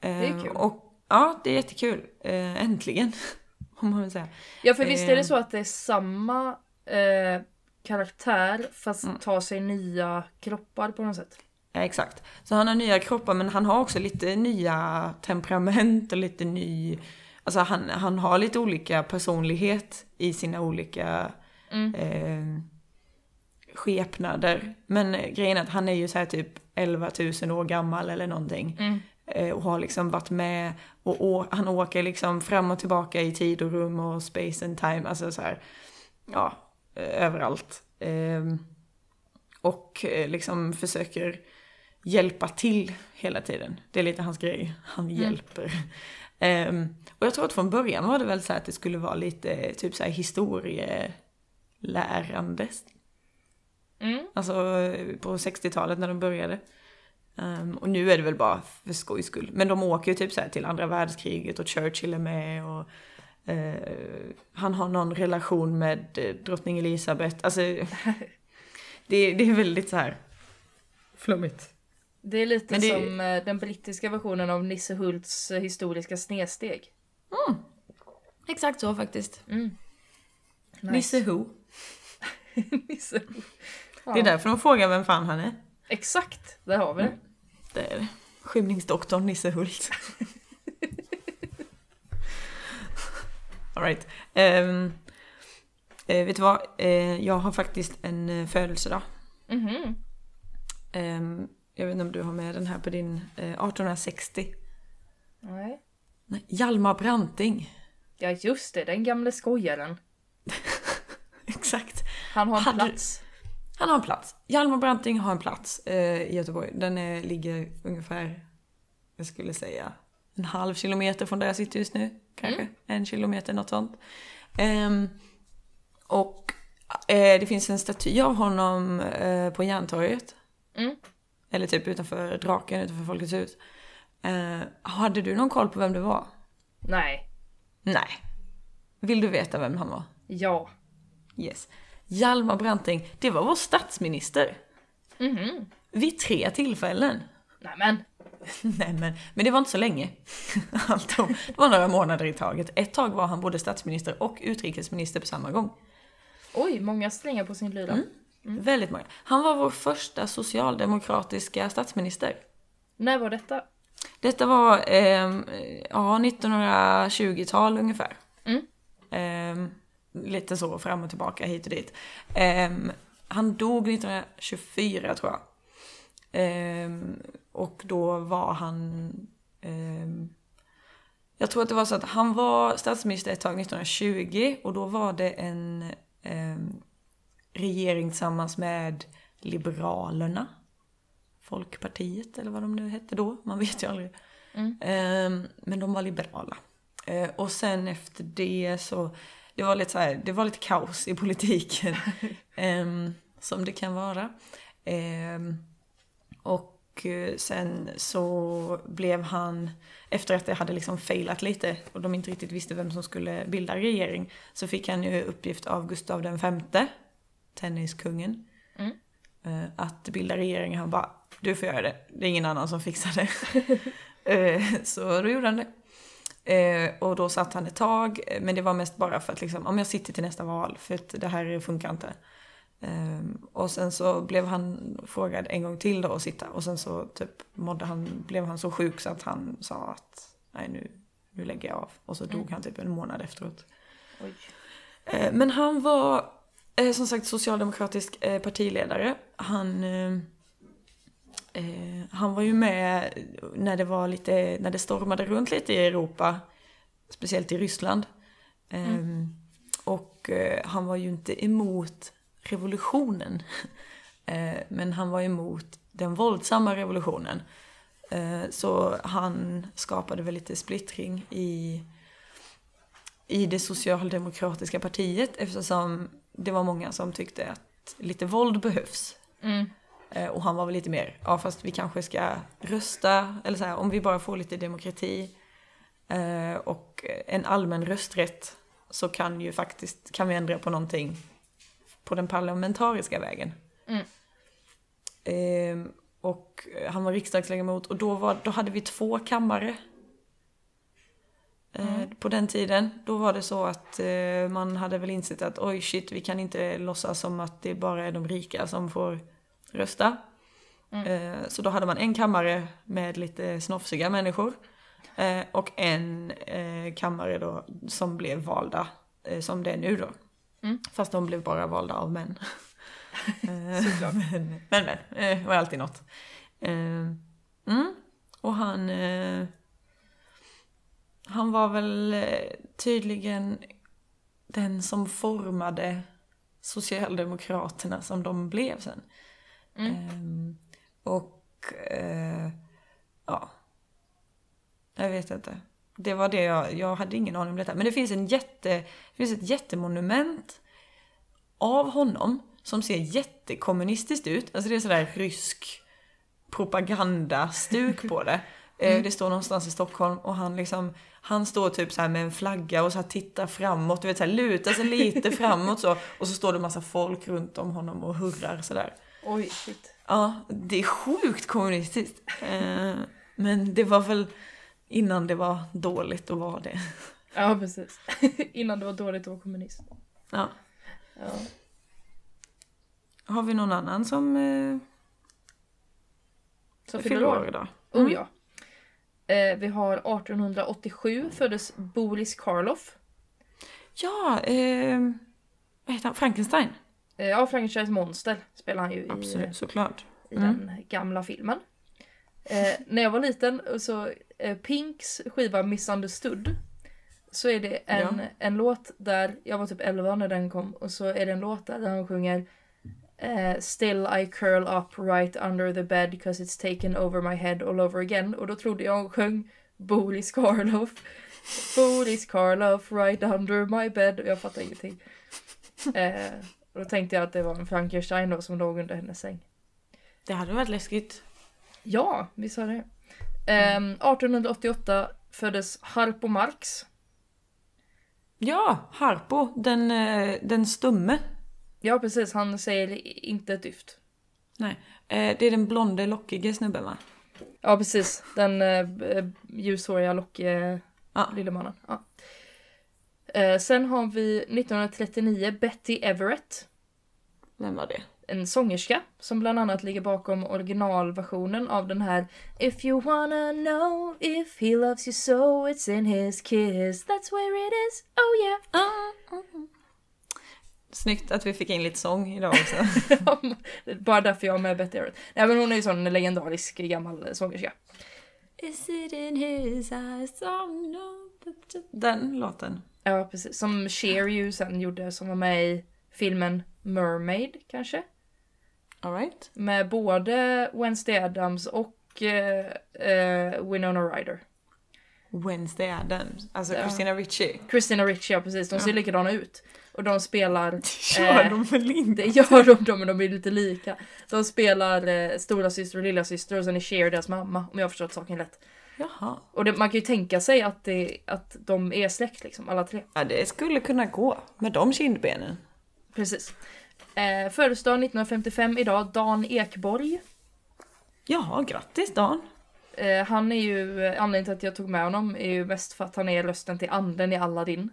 Speaker 2: är
Speaker 1: Eh,
Speaker 2: kul.
Speaker 1: Och, ja, det är jättekul. Eh, äntligen. Om man vill säga.
Speaker 2: Ja för visst är det
Speaker 1: Eh.
Speaker 2: så att det är samma eh, karaktär fast
Speaker 1: Mm.
Speaker 2: tar sig nya kroppar på något sätt.
Speaker 1: Ja, exakt. Så han har nya kroppar men han har också lite nya temperament och lite ny... Alltså han, han har lite olika personlighet i sina olika
Speaker 2: Mm.
Speaker 1: eh, skepnader. Men grejen är att han är ju så här typ 11 000 år gammal eller någonting.
Speaker 2: Mm.
Speaker 1: eh, och har liksom varit med och å- han åker liksom fram och tillbaka i tid och rum och space and time, alltså så här, ja, överallt. Ehm, och eh, liksom försöker hjälpa till hela tiden. Det är lite hans grej, han hjälper. Ehm, och jag tror att från början var det väl så här att det skulle vara lite typ så här historielärande.
Speaker 2: Mm.
Speaker 1: Alltså eh, på 60-talet när de började. Ehm, och nu är det väl bara för skojs skull. Men de åker ju typ så här till andra världskriget och Churchill är med och eh, han har någon relation med eh, drottning Elisabeth. Alltså det, det är väldigt så här flummigt.
Speaker 2: Det är lite
Speaker 1: det-
Speaker 2: som eh, den brittiska versionen av Nisse Hults eh, historiska snedsteg.
Speaker 1: Exakt så faktiskt.
Speaker 2: Mm.
Speaker 1: Nisse Who.
Speaker 2: Nisse Hult. Ja.
Speaker 1: Det är därför de frågar vem fan han är.
Speaker 2: Exakt, där har vi det.
Speaker 1: Det är det. Skymningsdoktorn Nisse Hult. Alright. Um, eh, vet du vad? Eh, jag har faktiskt en uh, födelsedag.
Speaker 2: Mhm.
Speaker 1: Ehm, jag vet inte om du har med den här på din eh, 1860.
Speaker 2: Nej.
Speaker 1: Nej, Hjalmar Branting.
Speaker 2: Ja just det, den gamle skojaren.
Speaker 1: Exakt.
Speaker 2: Han har en
Speaker 1: Hade-
Speaker 2: plats.
Speaker 1: Han har en plats. Hjalmar Branting har en plats eh, i Göteborg. Den är, ligger ungefär, jag skulle säga, en halv kilometer från där jag sitter just nu. Kanske en kilometer, något sånt. Ehm, och eh, det finns en staty av honom eh, på Järntorget.
Speaker 2: Mm.
Speaker 1: Eller typ utanför Draken, utanför Folkets hus. Eh, hade du någon koll på vem det var?
Speaker 2: Nej.
Speaker 1: Nej. Vill du veta vem han var?
Speaker 2: Ja.
Speaker 1: Yes. Hjalmar Branting, det var vår statsminister.
Speaker 2: Mhm.
Speaker 1: Vid tre tillfällen.
Speaker 2: Nämen.
Speaker 1: Nej men, men det var inte så länge. Det var några månader i taget. Ett tag var han både statsminister och utrikesminister på samma gång.
Speaker 2: Oj, många strängar på sin lyra.
Speaker 1: Väldigt många. Han var vår första socialdemokratiska statsminister.
Speaker 2: När var detta?
Speaker 1: Detta var, ehm, ja, 1920-tal ungefär.
Speaker 2: Mm.
Speaker 1: Ehm, lite så fram och tillbaka hit och dit. Ehm, han dog 1924 tror jag. Och då var han... ehm, jag tror att det var så att han var statsminister ett tag 1920 och då var det en ehm, regering tillsammans med Liberalerna. Folkpartiet eller vad de nu hette då, man vet ju aldrig.
Speaker 2: Mm.
Speaker 1: Ehm, men de var liberala. Eh, och sen efter det så, det var lite så här, det var lite kaos i politiken. Ehm, som det kan vara. Ehm, och eh, sen så blev han, efter att det hade liksom failat lite och de inte riktigt visste vem som skulle bilda regering, så fick han ju uppgift av Gustav den femte, tenniskungen,
Speaker 2: Mm.
Speaker 1: eh, att bilda regering. Han bara, du får göra det, det är ingen annan som fixar det. Eh, så då gjorde han det. Och då satt han ett tag, men det var mest bara för att liksom, om jag sitter till nästa val, för att det här funkar inte. Ehm, och sen så blev han frågad en gång till då att sitta och sen så typ mådde han, blev han så sjuk så att han sa att nej nu, nu lägger jag av. Och så dog han typ en månad efteråt.
Speaker 2: Oj.
Speaker 1: Eh, Men han var eh, som sagt socialdemokratisk eh, partiledare. Han, eh, han var ju med när det var lite, när det stormade runt lite i Europa. Speciellt i Ryssland. Eh, Och eh, han var ju inte emot revolutionen. Eh, Men han var emot den våldsamma revolutionen. Eh, Så han skapade väl lite splittring i i det socialdemokratiska partiet eftersom det var många som tyckte att lite våld behövs.
Speaker 2: Mm.
Speaker 1: Eh, Och han var väl lite mer, ja fast vi kanske ska rösta, eller så här, om vi bara får lite demokrati och en allmän rösträtt så kan ju faktiskt, kan vi ändra på någonting på den parlamentariska vägen.
Speaker 2: Mm.
Speaker 1: Eh, och han var riksdagsledamot och då, var, då hade vi två kammare eh, på den tiden. Då var det så att eh, man hade väl insett att oj shit, vi kan inte låtsas som att det bara är de rika som får rösta. Eh, så då hade man en kammare med lite snofsiga människor. Eh, och en eh, kammare då som blev valda, eh, som det är nu då.
Speaker 2: Mm.
Speaker 1: Fast de blev bara valda av män. Eh,
Speaker 2: Såklart.
Speaker 1: men, men, men eh, det var alltid något. Eh, mm. Och han... Han var väl tydligen den som formade Socialdemokraterna som de blev sen.
Speaker 2: Mm.
Speaker 1: Och... Ja. Jag vet inte. Det var det jag... Jag hade ingen aning om detta. Men det finns en jätte... Det finns ett jättemonument av honom som ser jättekommunistiskt ut. Alltså det är sådär rysk propagandastuk på det. Eh, Det står någonstans i Stockholm och han liksom, han står typ så med en flagga och så här tittar framåt, du vet så här lutar sig lite framåt så. Och så står det massa folk runt om honom och hurrar sådär.
Speaker 2: Oj, shit.
Speaker 1: Ja, det är sjukt kommunistiskt. Eh, Men det var väl innan det var dåligt att vara det.
Speaker 2: Ja, precis. Innan det var dåligt att vara kommunist.
Speaker 1: Ja.
Speaker 2: Ja.
Speaker 1: Har vi någon annan som eh,
Speaker 2: Så
Speaker 1: fyller år idag?
Speaker 2: Oh ja. Eh, vi har 1887 föddes Boris Karloff.
Speaker 1: Ja, eh, vad heter han? Frankenstein?
Speaker 2: Eh, ja, Frankensteins monster spelar han ju i,
Speaker 1: Absolut, såklart.
Speaker 2: i
Speaker 1: Mm.
Speaker 2: den gamla filmen. Eh, när jag var liten så Pinks skiva Misunderstood så är det en,
Speaker 1: Ja.
Speaker 2: en låt där, jag var typ 11 när den kom och så är det en låt där, han sjunger eh, Still I curl up right under the bed cause it's taken over my head all over again och då trodde jag hon sjöng Boris Karloff Boris Karloff right under my bed och jag fattade ingenting. Eh, och då tänkte jag att det var en Frankenstein då som låg under hennes säng.
Speaker 1: Det hade varit läskigt.
Speaker 2: Ja, vi sa det. Ehm, 1888 föddes Harpo Marx.
Speaker 1: Ja, Harpo, den, eh, den stumme.
Speaker 2: Ja, precis. Han säger inte ett dyft.
Speaker 1: Nej, eh, det är den blonde lockige snubben va?
Speaker 2: Ja, precis. Den eh, ljushåriga lockiga
Speaker 1: Ja.
Speaker 2: lille mannen. Ja. Eh, sen har vi 1939 Betty Everett.
Speaker 1: Vem var det?
Speaker 2: En sångerska som bland annat ligger bakom originalversionen av den här If you wanna know if he loves you so it's in his kiss That's where it is, oh yeah
Speaker 1: Snyggt att vi fick in lite sång idag också.
Speaker 2: Bara därför jag har med Betty Everett. Nej men hon är ju sån legendarisk gammal sångerska.
Speaker 1: Is it in his eyes? Oh. Den låten.
Speaker 2: Ja precis. Som Cher ju sen gjorde som var med i filmen Mermaid kanske.
Speaker 1: Alright.
Speaker 2: Med både Wednesday Adams och eh, eh, Winona Ryder.
Speaker 1: Wednesday Adams. Alltså
Speaker 2: Ja.
Speaker 1: Christina Ricci.
Speaker 2: Christina Ricci, ja precis. De ser
Speaker 1: Ja.
Speaker 2: likadana ut. Och de spelar...
Speaker 1: Gör
Speaker 2: eh,
Speaker 1: de väl inte?
Speaker 2: Det gör de, de men de är lite lika. De spelar eh, stora syster och lilla syster och sen är Cher deras mamma om jag har förstått saken rätt.
Speaker 1: Jaha.
Speaker 2: Och det, man kan ju tänka sig att, det, att de är släkt liksom, alla tre.
Speaker 1: Ja, det skulle kunna gå. Med de kindbenen.
Speaker 2: Precis. Eh, födelsedag 1955 idag, Dan Ekborg.
Speaker 1: Ja, grattis Dan.
Speaker 2: Eh, han är ju, anledningen till att jag tog med honom är ju mest för att han är rösten till anden i Aladdin.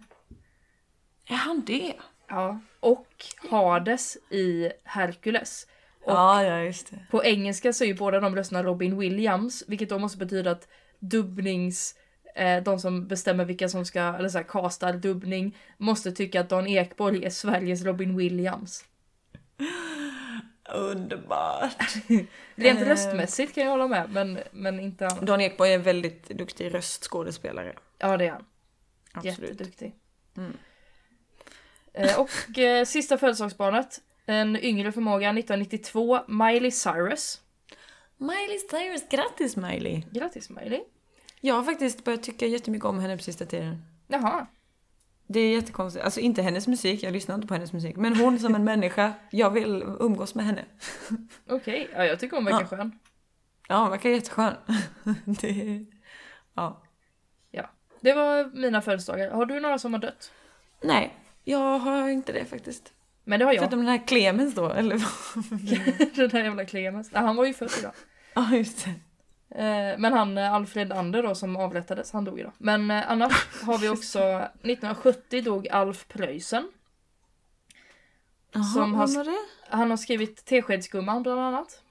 Speaker 1: Är han det?
Speaker 2: Ja. Och Hades i Hercules. Och
Speaker 1: Ja, ja just det.
Speaker 2: på engelska så är ju båda de rösterna Robin Williams, vilket då måste betyda att dubbnings... Eh, de som bestämmer vilka som ska, eller så här, castar dubbning, måste tycka att Dan Ekborg är Sveriges Robin Williams.
Speaker 1: Underbart.
Speaker 2: Rent
Speaker 1: Eh.
Speaker 2: röstmässigt kan jag hålla med, men, men inte annat.
Speaker 1: Dan Ekborg är en väldigt duktig röstskådespelare.
Speaker 2: Ja, det är han.
Speaker 1: Absolut.
Speaker 2: Jätteduktig.
Speaker 1: Mm.
Speaker 2: Eh, och eh, sista födelsedagsbarnet, en yngre förmåga 1992, Miley Cyrus.
Speaker 1: Miley Cyrus, grattis Miley!
Speaker 2: Grattis Miley.
Speaker 1: Jag har faktiskt börjat tycka jättemycket om henne på sista tiden.
Speaker 2: Jaha.
Speaker 1: Det är jättekonstigt. Alltså inte hennes musik, jag lyssnar inte på hennes musik. Men hon som en människa, jag vill umgås med henne.
Speaker 2: Okej, ja, jag tycker hon verkar
Speaker 1: Ja.
Speaker 2: skön.
Speaker 1: Ja, hon verkar jätteskön. Det... Ja.
Speaker 2: Det var mina födelsedagar. Har du några som har dött?
Speaker 1: Nej, jag har inte det faktiskt.
Speaker 2: Men det har jag.
Speaker 1: Förutom den här Clemens då, eller vad?
Speaker 2: Den där jävla Clemens. Nej, han var ju född idag.
Speaker 1: Ja, just det.
Speaker 2: Eh, men han eh, Alfred Ander då som avrättades, han dog idag. Men eh, annars har vi också 1970 dog Alf Preussen.
Speaker 1: Jaha,
Speaker 2: Som har-
Speaker 1: det?
Speaker 2: Han har skrivit Teskedsgumman bland annat.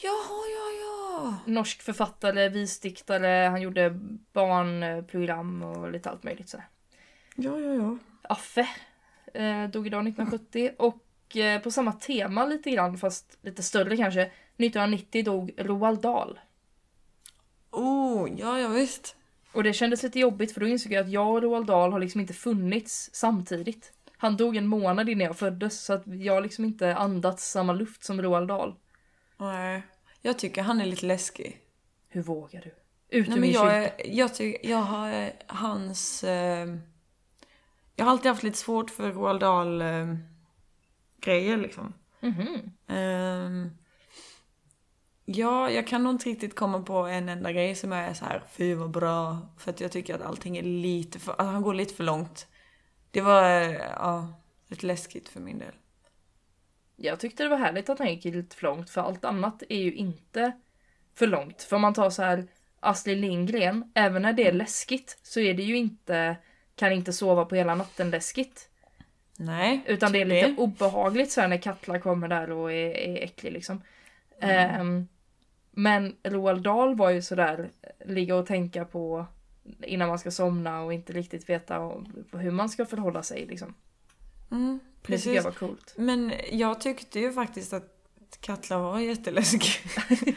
Speaker 1: Jaha, ja, ja.
Speaker 2: Norsk författare, visdiktare, han gjorde barnprogram och lite allt möjligt så.
Speaker 1: Ja, ja, ja.
Speaker 2: Affe eh, dog idag 1970 och eh, på samma tema lite grann fast lite större kanske. 1990 dog Roald Dahl.
Speaker 1: Oh, ja, ja visst.
Speaker 2: Och det kändes lite jobbigt för då insåg jag att jag och Roald Dahl har liksom inte funnits samtidigt. Han dog en månad innan jag föddes så att jag har liksom inte andats samma luft som Roald Dahl.
Speaker 1: Nej. Jag tycker han är lite läskig.
Speaker 2: Hur vågar du? Ut ur
Speaker 1: Nej, men
Speaker 2: min
Speaker 1: jag,
Speaker 2: kyrka.
Speaker 1: jag, tycker, jag har eh, hans... Eh, jag har alltid haft lite svårt för Roald Dahl eh, grejer liksom.
Speaker 2: Mhm.
Speaker 1: Ehm, ja, jag kan nog inte riktigt komma på en enda grej som är så här, fy vad bra. För att jag tycker att allting är lite för, alltså han går lite för långt. Det var, eh, ja, lite läskigt för min del.
Speaker 2: Jag tyckte det var härligt att han gick lite för långt för allt annat är ju inte för långt. För om man tar så här Astrid Lindgren, även när det är läskigt så är det ju inte kan inte sova på hela natten läskigt.
Speaker 1: Nej.
Speaker 2: Utan det är lite obehagligt så när Katla kommer där och är, är äcklig liksom. Ehm, men Roald Dahl var ju sådär, ligga och tänka på innan man ska somna och inte riktigt veta hur man ska förhålla sig liksom.
Speaker 1: Mm,
Speaker 2: Det tycker
Speaker 1: precis.
Speaker 2: jag var coolt.
Speaker 1: Men jag tyckte ju faktiskt att Katla var jätteläskig.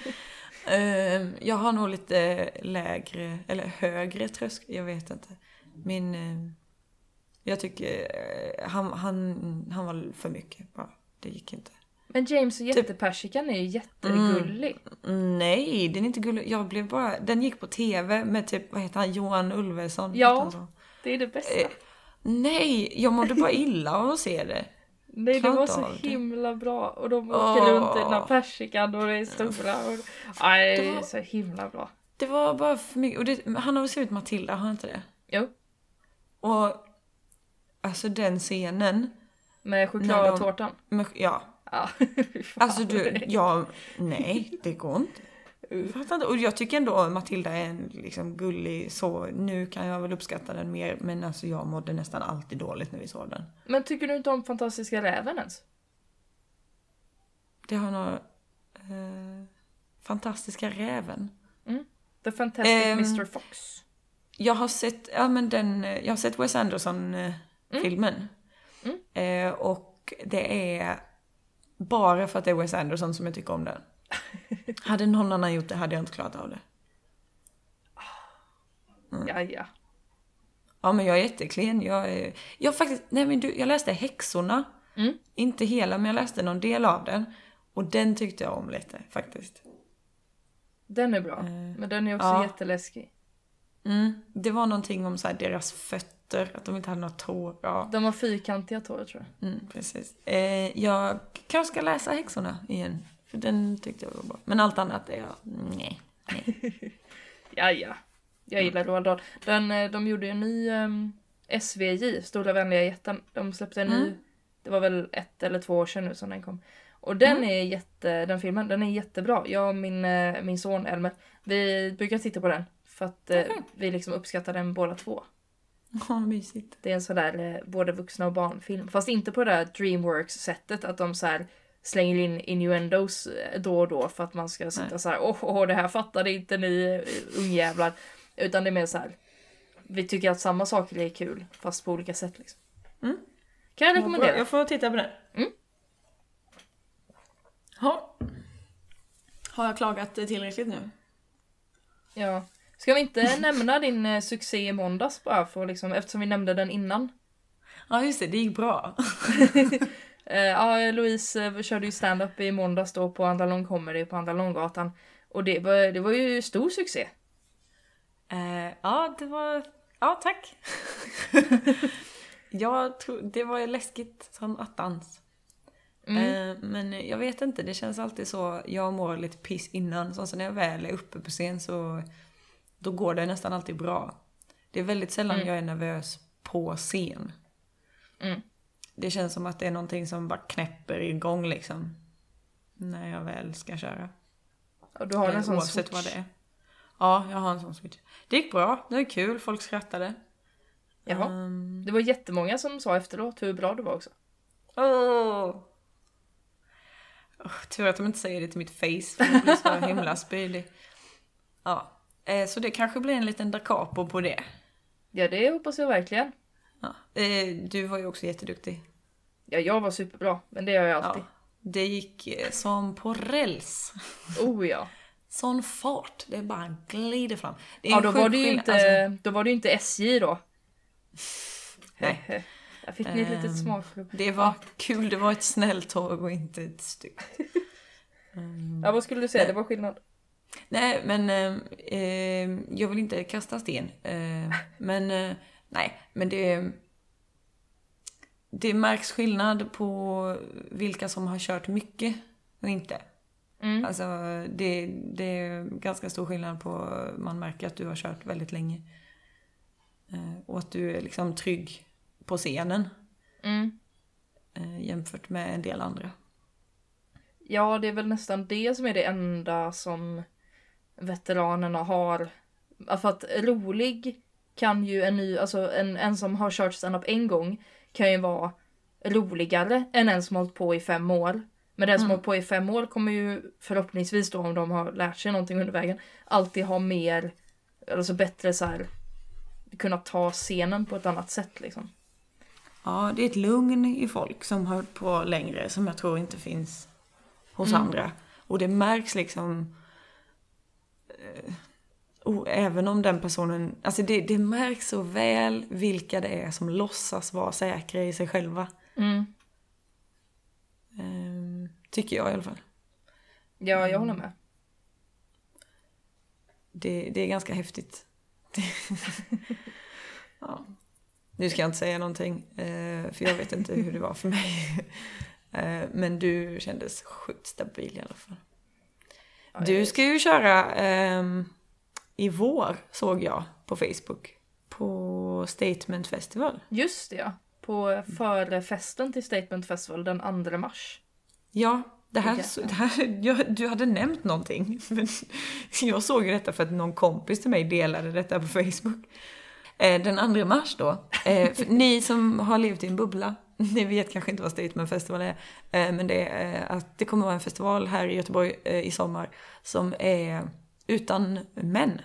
Speaker 1: Ehm, jag har nog lite lägre, eller högre tröskel, jag vet inte. Min... eh, jag tycker eh, han, han, han var för mycket bara. Det gick inte.
Speaker 2: Men James och jättepersikan är ju jättegullig.
Speaker 1: Mm, Nej, den är inte gullig. Jag blev bara... Den gick på tv med typ, vad heter han, Johan Ulveson?
Speaker 2: Ja. Det är det bästa.
Speaker 1: Eh, Nej, jag mådde bara illa av att se det.
Speaker 2: Nej, det var så
Speaker 1: det.
Speaker 2: himla bra. Och de åker
Speaker 1: Åh.
Speaker 2: runt i den här persikan och det är stora. Och... Aj, det
Speaker 1: var-
Speaker 2: så himla bra.
Speaker 1: Det var bara för mycket. Och det, han har väl skrivit Matilda, har han inte det?
Speaker 2: Jo,
Speaker 1: Och alltså den scenen.
Speaker 2: med chokladtårtan.
Speaker 1: tårtan. Men, ja.
Speaker 2: Ja.
Speaker 1: Alltså du, ja, nej, det går inte. Fattar inte. Och jag tycker ändå Matilda är en liksom gullig så. Nu kan jag väl uppskatta den mer. Men alltså jag mådde nästan alltid dåligt när vi såg den.
Speaker 2: Men tycker du inte om Fantastiska räven ens?
Speaker 1: Det har några... Eh, fantastiska räven.
Speaker 2: The Fantastic
Speaker 1: Ehm,
Speaker 2: Mr Fox.
Speaker 1: Jag har sett, ja men den, eh, jag har sett Wes Anderson-filmen. Eh, och det är bara för att det är Wes Anderson som jag tycker om den. hade någon annan gjort det hade jag inte klarat av det.
Speaker 2: Ja, ja.
Speaker 1: Ja men jag är jätteklen. Jag, är, jag faktiskt, nej men du, jag läste Häxorna.
Speaker 2: Mm.
Speaker 1: Inte hela men jag läste någon del av den. Och den tyckte jag om lite faktiskt.
Speaker 2: Den är bra. Men den är också
Speaker 1: ja.
Speaker 2: jätteläskig.
Speaker 1: Mm. Det var någonting om så här, deras fötter, att de inte hade några tår. Ja.
Speaker 2: De har fyrkantiga tår tror jag.
Speaker 1: Mm, precis. Eh, jag kanske ska läsa Häxorna igen. För den tyckte jag var bra. Men allt annat är jag, nej. nej.
Speaker 2: Ja, ja. Jag gillar Roald Dahl. Den, eh, de gjorde en ny um, SVJ, Stora vänliga jätten. De släppte en ny, det var väl ett eller två år sedan nu som den kom. Och den är jätte, den filmen, den är jättebra. Jag och min, eh, min son Elmer, vi brukar titta på den. För att eh,
Speaker 1: Okej.
Speaker 2: vi liksom uppskattar den båda två.
Speaker 1: Ja, mysigt.
Speaker 2: Det är en sån där eh, både vuxna och barnfilm. Fast inte på det där Dreamworks-sättet att de så här slänger in innuendos eh, då och då för att man ska sitta
Speaker 1: Nej.
Speaker 2: så här, åh, åh, det här fattade inte ni eh, ungjävlar. Utan det är mer så här. vi tycker att samma saker är kul fast på olika sätt liksom.
Speaker 1: Mm.
Speaker 2: Kan jag rekommendera.
Speaker 1: Jag får titta på den.
Speaker 2: Mm.
Speaker 1: Ja. Har jag klagat tillräckligt nu?
Speaker 2: Ja. Ska vi inte nämna din eh, succé i måndags bara för liksom, eftersom vi nämnde den innan?
Speaker 1: Ja just det, det gick bra.
Speaker 2: Eh, ja, Louise eh, körde ju stand-up i måndags då på Andra Lång Comedy på Andra Långgatan. Och det var, det var ju stor succé.
Speaker 1: Eh, ja, det var... Ja, tack. jag tror... Det var läskigt som attans. Eh, men jag vet inte, det känns alltid så. Jag mår lite piss innan. Så när jag väl är uppe på scen så... Då går det nästan alltid bra. Det är väldigt sällan jag är nervös på scen.
Speaker 2: Mm.
Speaker 1: Det känns som att det är någonting som bara knäpper igång liksom. När jag väl ska köra.
Speaker 2: Och du har en
Speaker 1: Eh,
Speaker 2: sån
Speaker 1: Oavsett
Speaker 2: switch.
Speaker 1: vad det är. Ja, jag har en sån switch. Det gick bra, det var kul, folk skrattade.
Speaker 2: Jaha.
Speaker 1: Ehm,
Speaker 2: Det var jättemånga som sa efteråt hur bra du var också.
Speaker 1: åh. Åh, tur att de inte säger det till mitt face, för jag blir så himla spydig. Ja, eh, så det kanske blir en liten da capo på det.
Speaker 2: Ja, det hoppas jag verkligen.
Speaker 1: Ja. Eh, du var ju också jätteduktig.
Speaker 2: Ja, jag var superbra, men det gör jag alltid.
Speaker 1: Ja. Det gick eh, som på räls.
Speaker 2: Oh ja.
Speaker 1: sån fart. Det bara glider fram.
Speaker 2: Ja, då var det ju inte,
Speaker 1: alltså,
Speaker 2: då var det ju inte SJ då.
Speaker 1: Nej.
Speaker 2: Där fick ni ett litet
Speaker 1: Ehm,
Speaker 2: smakprov.
Speaker 1: det var kul, det var ett snällt tåg och inte ett styggt.
Speaker 2: Ja, vad skulle du säga? Det var skillnad.
Speaker 1: Nej, men eh, eh, jag vill inte kasta sten. Eh, men eh, nej, men det... Det märks skillnad på vilka som har kört mycket och inte.
Speaker 2: Mm.
Speaker 1: Alltså det, det är ganska stor skillnad på, man märker att du har kört väldigt länge. Eh, och att du är liksom trygg på scenen
Speaker 2: Mm.
Speaker 1: eh, jämfört med en del andra.
Speaker 2: Ja, det är väl nästan det som är det enda som veteranerna har. För att rolig kan ju en ny, alltså en, en som har kört stand-up en gång kan ju vara roligare än en som hållit på i fem år. Men den som har hållit på i fem år kommer ju förhoppningsvis då om de har lärt sig någonting under vägen alltid ha mer, alltså bättre så här kunna ta scenen på ett annat sätt liksom.
Speaker 1: Ja, det är ett lugn i folk som har hållit på längre som jag tror inte finns hos andra. Och det märks liksom eh, oh, även om den personen, alltså det, det märks så väl vilka det är som låtsas vara säkra i sig själva.
Speaker 2: Mm.
Speaker 1: Ehm, tycker jag i alla fall.
Speaker 2: Ja, jag håller med.
Speaker 1: Det, det är ganska häftigt. ja. Nu ska jag inte säga någonting, eh, för jag vet inte hur det var för mig. Eh, Men du kändes sjukt stabil i alla fall. Du ska ju köra ehm, i vår, såg jag på Facebook. På Statement Festival.
Speaker 2: Just det ja. På förfesten till Statement Festival den 2 mars.
Speaker 1: Ja, det här, det här jag, du hade nämnt någonting. Men jag såg ju detta för att någon kompis till mig delade detta på Facebook. Eh, Den 2 mars då. Eh, ni som har levt i en bubbla, ni vet kanske inte vad Statement Festival är. Eh, Men det är att det kommer vara en festival här i Göteborg eh, i sommar som är utan män.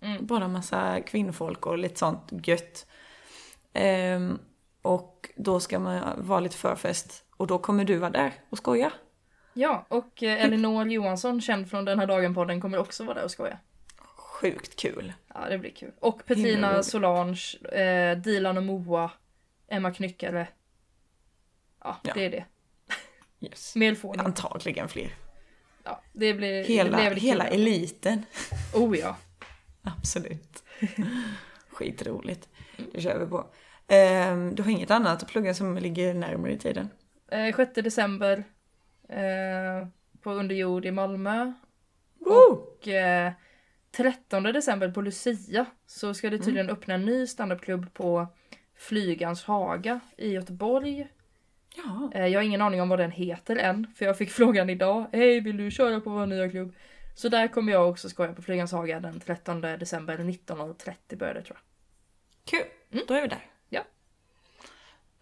Speaker 2: Mm.
Speaker 1: Bara massa kvinnfolk och lite sånt gött. Ehm, och då ska man vara lite förfest. Och då kommer du vara där och skoja.
Speaker 2: Ja, och eh, Elinor Johansson, känd från Den här dagen-podden, kommer också vara där och skoja.
Speaker 1: Sjukt kul.
Speaker 2: Ja, det blir kul. Och
Speaker 1: roligt.
Speaker 2: Solange, eh, Dilan och Moa, Emma Knyckare. Ja,
Speaker 1: Ja.
Speaker 2: det är det.
Speaker 1: Yes.
Speaker 2: Ni.
Speaker 1: Antagligen fler.
Speaker 2: Ja, det blir,
Speaker 1: Hela,
Speaker 2: det blir
Speaker 1: hela
Speaker 2: kul.
Speaker 1: eliten.
Speaker 2: Oh ja.
Speaker 1: Absolut. Skitroligt. Det kör vi på. Ehm, du har inget annat att plugga som ligger närmare i tiden?
Speaker 2: Eh, 6 december eh, på Underjord i Malmö.
Speaker 1: Woo!
Speaker 2: Och eh, 13 december på Lucia så ska det tydligen öppna en ny standupklubb på Flygans Haga i Göteborg.
Speaker 1: Ja.
Speaker 2: Eh, jag har ingen aning om vad den heter än, för jag fick frågan idag. Hej, vill du köra på vår nya klubb? Så där kommer jag också skoja på Flygans Haga den 13 december 19.30 börjar det tror jag.
Speaker 1: Kul. Då är vi där.
Speaker 2: Ja.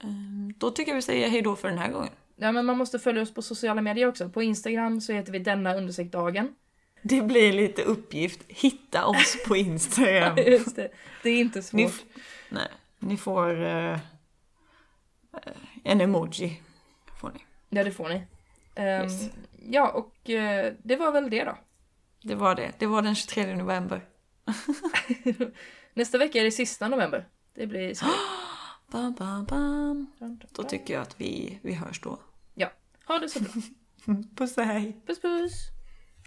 Speaker 1: Ehm, då tycker jag vi säger hej då för den här gången.
Speaker 2: Ja, men man måste följa oss på sociala medier också. På Instagram så heter vi denna dagen.
Speaker 1: Det blir lite uppgift. Hitta oss på Instagram.
Speaker 2: Just det. Det är inte svårt.
Speaker 1: Ni, nej, ni får eh, en emoji. Får ni.
Speaker 2: Ja, det får ni. Ehm,
Speaker 1: Yes.
Speaker 2: Ja, och eh, det var väl det då.
Speaker 1: Det var det. Det var den 23 november.
Speaker 2: Nästa vecka är det sista november. Det blir skoj.
Speaker 1: Bam, bam, bam. Då tycker jag att vi, vi hörs då.
Speaker 2: Ja, ha det så bra.
Speaker 1: Puss och hej.
Speaker 2: Puss puss!